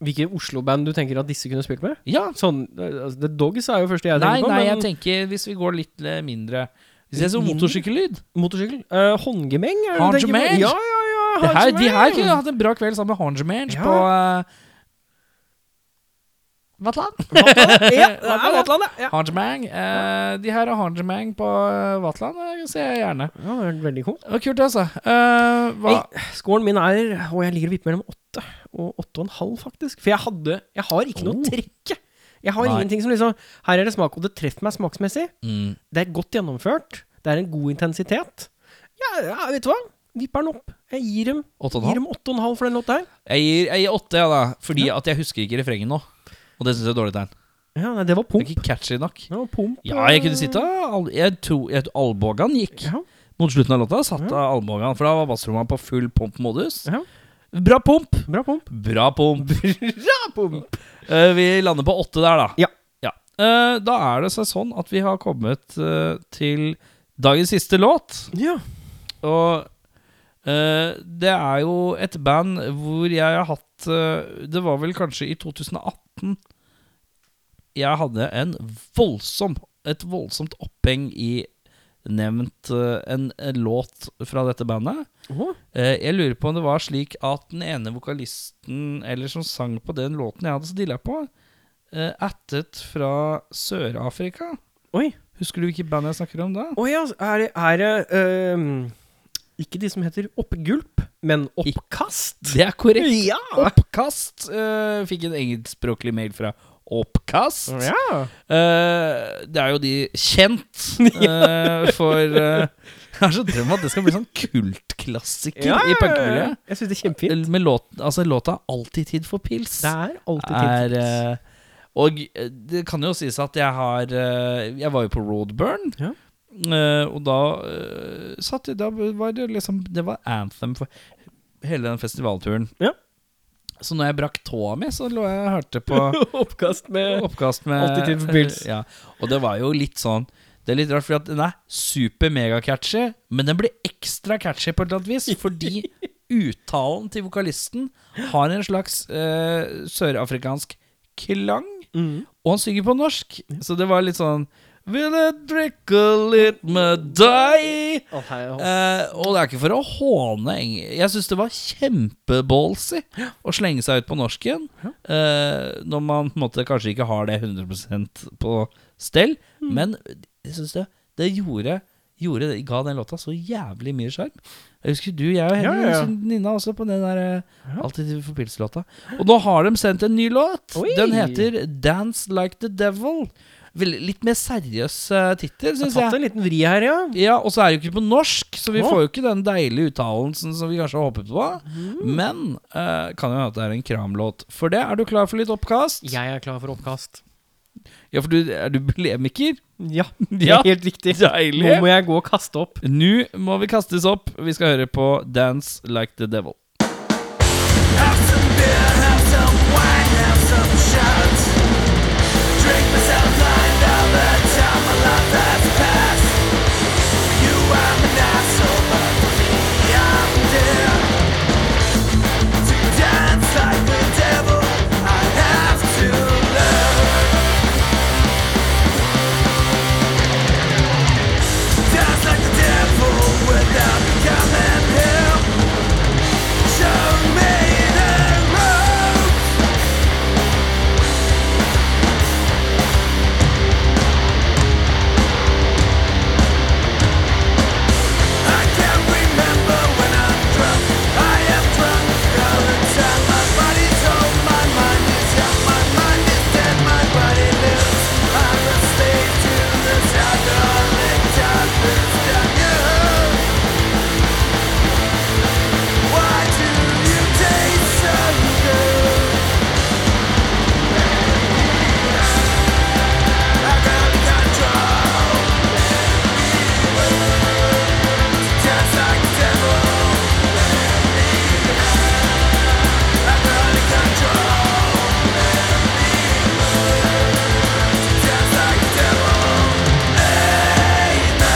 Speaker 2: Hvilke Oslo-band du tenker at disse kunne spilt med?
Speaker 3: Ja,
Speaker 2: Sånn, eh, altså, The Dogs er jo første jeg
Speaker 3: Nei,
Speaker 2: tenker på.
Speaker 3: nei, jeg tenker hvis vi går litt eh, mindre Hvis jeg så motorsykkellyd
Speaker 2: motorsykkel. Uh, Håndgemeng?
Speaker 3: Håndgemeng?
Speaker 2: Ja, ja, ja.
Speaker 3: her, De her kunne hatt en bra kveld sammen med Håndgemeng
Speaker 2: Ja.
Speaker 3: på uh, Vatland.
Speaker 2: Ja, det er Vatland, ja. ja.
Speaker 3: Hangemang. Eh, de her har Hangemang på uh, Vatland. Det ser jeg gjerne.
Speaker 2: Ja, det er veldig kult.
Speaker 3: Det kult, altså. Eh, hva?
Speaker 2: Hey, scoren min er Og jeg ligger og vipper mellom åtte og åtte og en halv, faktisk. For jeg hadde Jeg har ikke noe
Speaker 3: Oh.
Speaker 2: trekke. Jeg har
Speaker 3: Nei.
Speaker 2: ingenting som liksom Her er det smak, og det treffer meg smaksmessig.
Speaker 3: Mm.
Speaker 2: Det er godt gjennomført. Det er en god intensitet. Ja, ja vet du hva? Vipper den opp. Jeg gir dem
Speaker 3: Åtte og en halv?
Speaker 2: dem åtte og en halv for den låta her.
Speaker 3: Jeg gir, jeg gir ja, da. Fordi at jeg husker ikke refrenget nå. Og det syns jeg er dårlig tegn.
Speaker 2: Ja, nei, det var
Speaker 3: Det
Speaker 2: pump.
Speaker 3: er ikke catchy nok.
Speaker 2: Det var pump.
Speaker 3: Ja, jeg kunne sitte al Jeg tror jeg- gikk.
Speaker 2: Ja.
Speaker 3: Mot slutten av låta satt
Speaker 2: Ja.
Speaker 3: albågan, for da var bassrommet på full pump-modus.
Speaker 2: Ja.
Speaker 3: Bra pump!
Speaker 2: Bra pump.
Speaker 3: Bra pump.
Speaker 2: Bra pump.
Speaker 3: Eh, vi lander på åtte der, da.
Speaker 2: Ja.
Speaker 3: Eh, da er det seg sånn at vi har kommet eh, til dagens siste låt.
Speaker 2: Ja.
Speaker 3: Og eh, det er jo et band hvor jeg har hatt eh, Det var vel kanskje i 2018 jeg hadde en voldsom et voldsomt oppheng i nevnt eh, en, en låt fra dette bandet. Eh, jeg lurer på om det var slik at den ene vokalisten Eller som sang på den låten jeg hadde stilla på, uh, attet fra Sør-Afrika.
Speaker 2: Oi.
Speaker 3: Husker du hvilket band jeg snakker om da?
Speaker 2: Å ja, er det, er det øhm, Ikke de som heter oppgulp, men oppkast.
Speaker 3: Det er korrekt.
Speaker 2: Ja!
Speaker 3: Oppkast. Uh, fikk en engelskspråklig mail fra Oppkast.
Speaker 2: Ja.
Speaker 3: Uh, det er jo de kjent uh, for Jeg har så drøm at det skal bli sånn kultklassiker
Speaker 2: Ja,
Speaker 3: i punkemiljøet.
Speaker 2: Jeg syns det er kjempefint.
Speaker 3: Med låt, altså låta 'Alltid tid for pils'.
Speaker 2: Det er alltid
Speaker 3: er
Speaker 2: for
Speaker 3: pils. Og det kan jo sies at jeg har Jeg var jo på Roadburn.
Speaker 2: Ja.
Speaker 3: Eh, og da uh, satt jeg Da var det liksom Det var anthem for hele den festivalturen.
Speaker 2: Ja.
Speaker 3: Så når jeg brakk tåa mi, så lå jeg og hørte på
Speaker 2: Oppkast med
Speaker 3: oppkast med
Speaker 2: Alltid tid for.
Speaker 3: Ja, og det var jo litt sånn Det er litt rart, for den er super-mega-catchy, men den blir ekstra catchy på et eller annet vis, fordi uttalen til vokalisten har en slags uh, sørafrikansk klang,
Speaker 2: Mm.
Speaker 3: og han synger på norsk. Så det var litt sånn Will it drickle it med deg?
Speaker 2: Oh, hei, å.
Speaker 3: Eh, og det er ikke for å håne. Jeg syns det var kjempeballsy å slenge seg ut på norsken. eh, når man på en måte kanskje ikke har det 100% på stell.
Speaker 2: Mm.
Speaker 3: Men jeg syns det, det gjorde, gjorde det, ga den låta så jævlig mye sjarm. Jeg husker du, jeg og
Speaker 2: Ja,
Speaker 3: Henning
Speaker 2: ja, ja.
Speaker 3: Nina også på den der eh, Alltid for pils-låta. Og nå har de sendt en ny låt.
Speaker 2: Oi.
Speaker 3: Den heter Dance Like The Devil. Litt mer seriøs uh, tittel,
Speaker 2: Har
Speaker 3: jeg.
Speaker 2: tatt en liten vri her, ja.
Speaker 3: Ja, og så er det jo ikke på norsk, så vi
Speaker 2: Å.
Speaker 3: får jo ikke den deilige uttalelsen som vi kanskje har håpet på.
Speaker 2: Mm.
Speaker 3: Men uh, kan jo hende det er en kramlåt. For det, er du klar for litt oppkast?
Speaker 2: Jeg er klar for oppkast.
Speaker 3: Ja, for du, er du blemiker?
Speaker 2: Ja, det
Speaker 3: Ja,
Speaker 2: er helt riktig.
Speaker 3: deilig.
Speaker 2: Nå må jeg gå og kaste opp.
Speaker 3: Nå må vi kastes opp. Vi skal høre på Dance Like The Devil.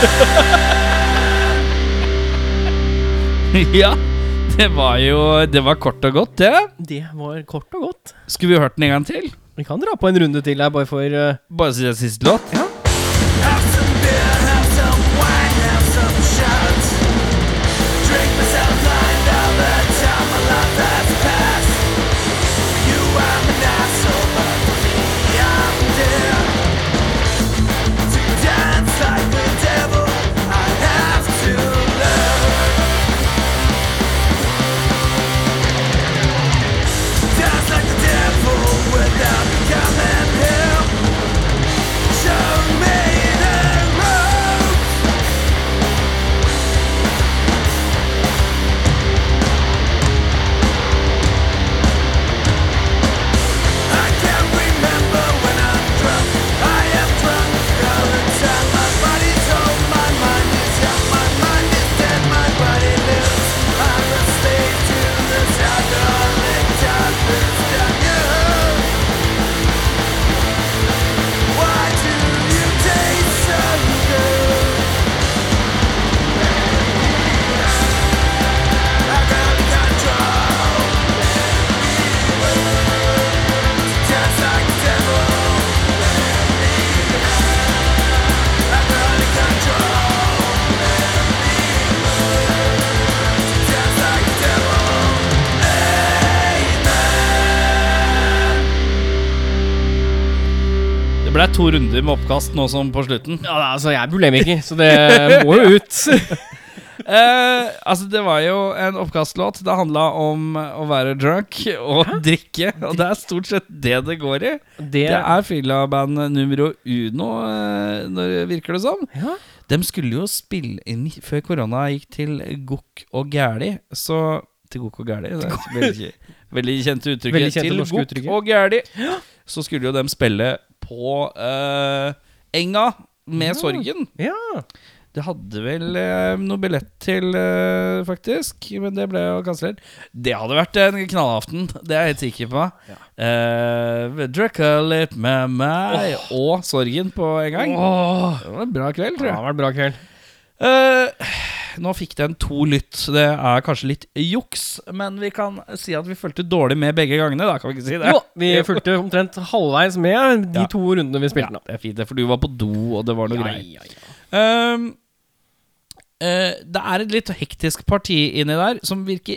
Speaker 3: ja, det var jo Det var kort og godt, det.
Speaker 2: Det var kort og godt.
Speaker 3: Skulle vi hørt den en gang til?
Speaker 2: Vi kan dra på en runde til her, bare for uh...
Speaker 3: Bare si det siste låt?
Speaker 6: Have to
Speaker 3: runder med oppkast nå som på slutten.
Speaker 2: Ja, altså, jeg er bulemiker, så det må jo ut.
Speaker 3: Eh, altså, det var jo en oppkastlåt. Det handla om å være drunk og drikke. Og det er stort sett det det går i.
Speaker 2: Det,
Speaker 3: Det er fyllaband numero uno, eh, når det virker det som.
Speaker 2: Ja.
Speaker 3: De skulle jo spille inn før korona gikk til Gokk og Gæli. Så Til Gokk og Gæli. Veldig, veldig kjente uttrykket.
Speaker 2: Veldig kjente
Speaker 3: til Gokk og Gæli. Så skulle jo de spille på uh, Enga med Sorgen.
Speaker 2: ja.
Speaker 3: Det hadde vel eh, noe billett til, eh, faktisk, men det ble jo kansellert. Det hadde vært en knallaften, det er jeg helt sikker på. Ja. Eh, Drakk litt med meg og Sorgen på en gang.
Speaker 2: Åh,
Speaker 3: Det var en bra kveld,
Speaker 2: det
Speaker 3: tror
Speaker 2: har
Speaker 3: var
Speaker 2: en bra kveld.
Speaker 3: Eh, nå fikk den to lytt. Det er kanskje litt juks, men vi kan si at vi fulgte dårlig med begge gangene. Da kan vi ikke si det.
Speaker 2: Jo, vi fulgte omtrent halvveis med de
Speaker 3: Ja.
Speaker 2: to rundene vi spilte nå.
Speaker 3: det er fint, det, for du var på do, og det var noe
Speaker 2: ja, ja.
Speaker 3: Um, Uh, det er et litt hektisk parti inni der som virker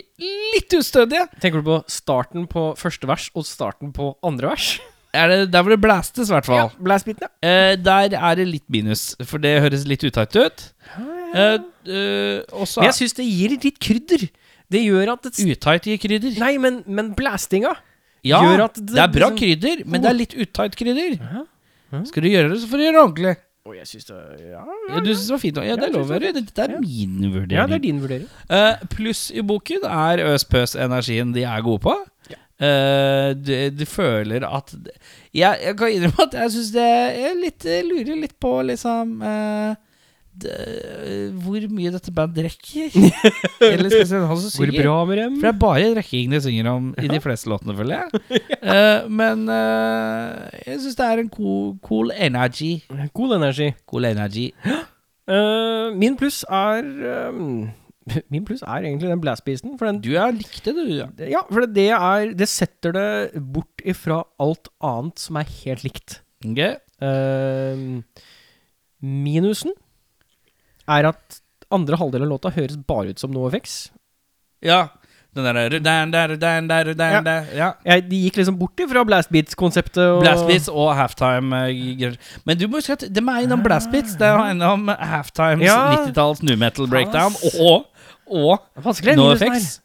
Speaker 3: litt ustødige.
Speaker 2: Tenker du på starten på første vers og starten på andre vers?
Speaker 3: Er det der hvor det blæstes, i hvert fall.
Speaker 2: Blastbiten, ja.
Speaker 3: uh, der er det litt minus, for det høres litt utakt ut. Eh, eh, og
Speaker 2: Men jeg syns det gir litt krydder. Det gjør at det
Speaker 3: Utight gir krydder.
Speaker 2: Nei, men, men blastinga
Speaker 3: Ja,
Speaker 2: gjør at
Speaker 3: det, er bra
Speaker 2: liksom-
Speaker 3: krydder, men det er litt utight krydder.
Speaker 2: Ja. Ja.
Speaker 3: Skal du gjøre det, så får du gjøre det ordentlig.
Speaker 2: Å, jeg syns det Ja,
Speaker 3: Ja, du synes det var fint. Ja, det
Speaker 2: synes
Speaker 3: lover du. Dette er
Speaker 2: Ja.
Speaker 3: min vurdering.
Speaker 2: ja, det er din vurdering.
Speaker 3: Eh, pluss i boken er øs-pøs-energien de er gode på. Uh, du, du føler at Jeg, jeg kan innrømme at jeg syns det Jeg litt, lurer litt på liksom det, Hvor mye dette bandet drikker. Eller spesielt han som synger.
Speaker 2: Hvor bra med dem?
Speaker 3: For det er bare drikking de synger om i de fleste låtene, føler jeg. uh, men uh, jeg syns det er en cool, cool energy.
Speaker 2: Cool energy.
Speaker 3: Cool energy.
Speaker 2: Uh, min pluss er um, Min pluss er egentlig den blastbeasten.
Speaker 3: Du er likte, du. Ja.
Speaker 2: Ja, for det er Det setter det bort ifra alt annet som er helt likt.
Speaker 3: Okay.
Speaker 2: Eh, minusen er at andre halvdel av låta høres bare ut som NoFX.
Speaker 3: Ja. Den derre dan, der, dan, der, dan,
Speaker 2: Ja.
Speaker 3: ja.
Speaker 2: Jeg, de gikk liksom bort Blast blastbeats-konseptet. og-
Speaker 3: Blastbeats og halftime. eh. Men du må huske at de er innom blastbeats. Det er innom halftimes
Speaker 2: Ja.
Speaker 3: 90-talls new metal breakdown. Og, og
Speaker 2: Vanskelig
Speaker 3: No
Speaker 2: minusen
Speaker 3: effects.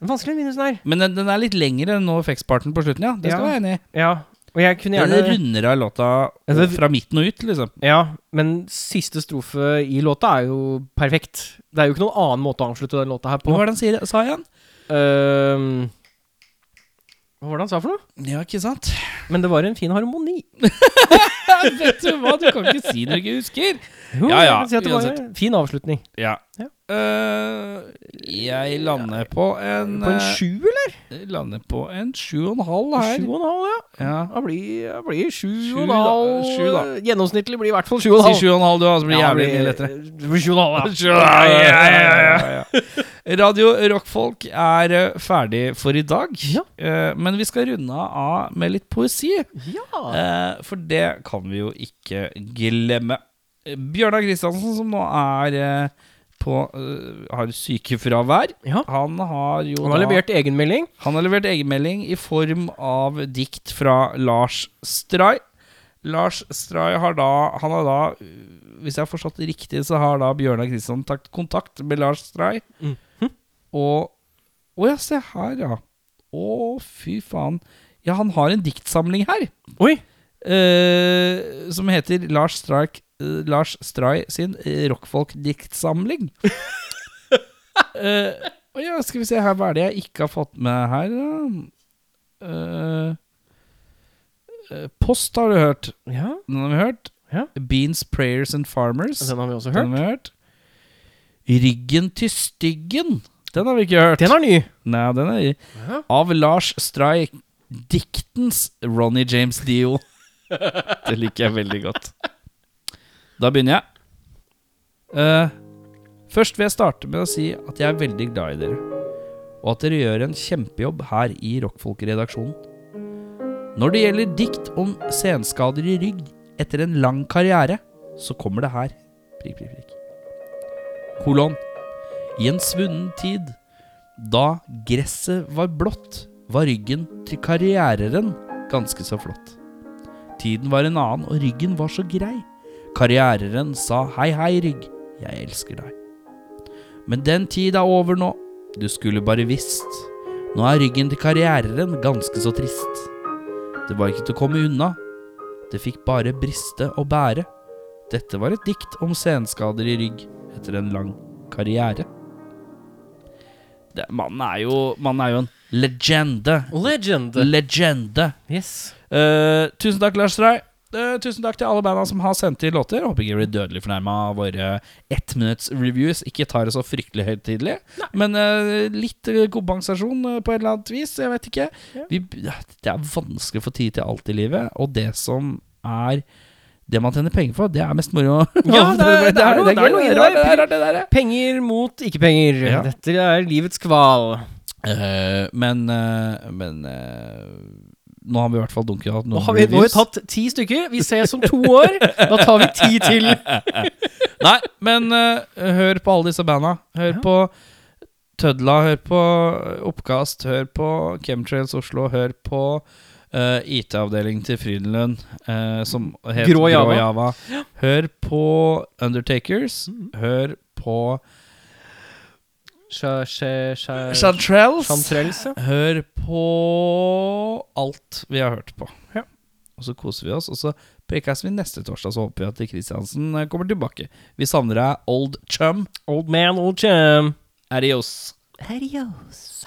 Speaker 2: her.
Speaker 3: Men den, den er litt lengre enn No Effects-parten på slutten, ja. Det skal
Speaker 2: Ja.
Speaker 3: være enig i.
Speaker 2: Ja, og jeg kunne
Speaker 3: Den runder av låta
Speaker 2: Ja,
Speaker 3: fra midten og ut, liksom.
Speaker 2: Ja, men siste strofe i låta er jo perfekt. Det er jo ikke noen annen måte å avslutte den låta her på.
Speaker 3: Hva var det han sier, sa igjen?
Speaker 2: Ehm, hva var det han sa for noe?
Speaker 3: Ja, ikke sant?
Speaker 2: Men det var en fin harmoni.
Speaker 3: Vet du hva, du kan ikke si det du ikke husker.
Speaker 2: Jo,
Speaker 3: Ja, ja,
Speaker 2: si at det var en fin avslutning.
Speaker 3: Ja.
Speaker 2: Ja.
Speaker 3: Eh, jeg lander på en
Speaker 2: På en
Speaker 3: eh,
Speaker 2: sju, eller?
Speaker 3: Jeg lander på en sju og en halv her.
Speaker 2: Sju og en halv, ja.
Speaker 3: Ja.
Speaker 2: Det blir, det blir sju,
Speaker 3: Sju
Speaker 2: og en
Speaker 3: da,
Speaker 2: halv.
Speaker 3: sju da.
Speaker 2: Gjennomsnittlig blir i hvert fall sju og en
Speaker 3: Si
Speaker 2: halv.
Speaker 3: sju og en halv, du, så blir det
Speaker 2: Ja,
Speaker 3: jævlig mye lettere.
Speaker 2: Det blir sju og en halv, ja.
Speaker 3: Ja, ja, ja. Radio Rockfolk er eh, ferdig for i dag. Eh, men vi skal runde av med litt poesi.
Speaker 2: Ja.
Speaker 3: Eh, for det kan vi jo ikke glemme. Eh, Bjørnar Kristiansen, som nå er eh, på uh, har sykefravær,
Speaker 2: Ja.
Speaker 3: han har jo
Speaker 2: Han har
Speaker 3: da-
Speaker 2: levert egenmelding.
Speaker 3: han har levert egenmelding i form av dikt fra Lars Stray. Lars Stray har da Han har da Hvis jeg har forstått det riktig, så har da Bjørnar Kristiansen tatt kontakt med Lars Stray.
Speaker 2: Mhm.
Speaker 3: Og Å ja, se her, ja. Å, fy faen. Ja, han har en diktsamling her.
Speaker 2: Oi!
Speaker 3: Uh, som heter Lars Stray, eh, Lars Stray sin rockfolk-diktsamling. uh, ja, skal vi se her, hva er det jeg ikke har fått med her, da? Eh, post har du hørt.
Speaker 2: Ja,
Speaker 3: Den har vi hørt.
Speaker 2: Ja.
Speaker 3: Beans, Prayers and Farmers.
Speaker 2: den har vi også
Speaker 3: Den
Speaker 2: hørt.
Speaker 3: har vi hørt. Ryggen til styggen. Den har vi ikke hørt.
Speaker 2: Den er ny.
Speaker 3: Nei, den er
Speaker 2: Ja.
Speaker 3: Av Lars Stray. Diktens Ronny James Dio. det liker jeg veldig godt. Da begynner jeg. Uh, først vil jeg starte med å si at jeg er veldig glad i dere. Og at dere gjør en kjempejobb her i Rockfolk-redaksjonen. Når det gjelder dikt om senskader i rygg etter en lang karriere, så kommer det her. Prik, prik, prik. Kolon. I en svunnen tid, da gresset var blått, var ryggen til karriereren ganske så flott. Tiden var en annen, og ryggen var så grei. Karriereren sa hei, hei, rygg, jeg elsker deg. Men den tid er over nå. Du skulle bare visst. Nå er ryggen til karriereren ganske så trist. Det var ikke til å komme unna. Det fikk bare briste og bære. Dette var et dikt om senskader i rygg etter en lang karriere. Det, mannen, er jo, mannen er jo en legende.
Speaker 2: Legend.
Speaker 3: Legende.
Speaker 2: Yes.
Speaker 3: Uh, tusen takk, Lars Stray. Eh, tusen takk til alle banda som har sendt inn låter. Håper ikke blir dødelig fornærma av våre ettminutts reviews. Ikke tar det så fryktelig høytidelig, men uh, litt kompensasjon eh, på et eller annet vis. Jeg vet ikke. Vi, det er vanskelig å få tid til alt i livet, og det som er det man tjener penger for, det er mest moro.
Speaker 2: Ja, det er- det er noe- det er noe i det der.
Speaker 3: Det rart, det der.
Speaker 2: Penger mot ikke-penger.
Speaker 3: Ja.
Speaker 2: Dette er livets kval.
Speaker 3: Men men nå har vi i hvert fall dunket
Speaker 2: Nå har vi, nå har vi tatt ti stykker. Vi ses om to år. Da tar vi ti til.
Speaker 3: Nei, men uh, hør på alle disse banda. Hør
Speaker 2: Ja.
Speaker 3: på Tødla, hør på Oppkast, hør på Chemtrails Oslo, hør på uh, IT-avdeling til Frydenlund, uh, som het
Speaker 2: Grå Java.
Speaker 3: Java. Hør på Undertakers.
Speaker 2: Mm.
Speaker 3: Hør på Chantrells.
Speaker 2: Chantrells, ja.
Speaker 3: Hør på alt vi har hørt på. Ja. Og så koser vi oss, og så prekes vi neste torsdag. Så håper vi at Kristiansen eh, kommer tilbake. Vi savner deg, old chum.
Speaker 2: Old man, old chum.
Speaker 3: Adios.
Speaker 2: Adios.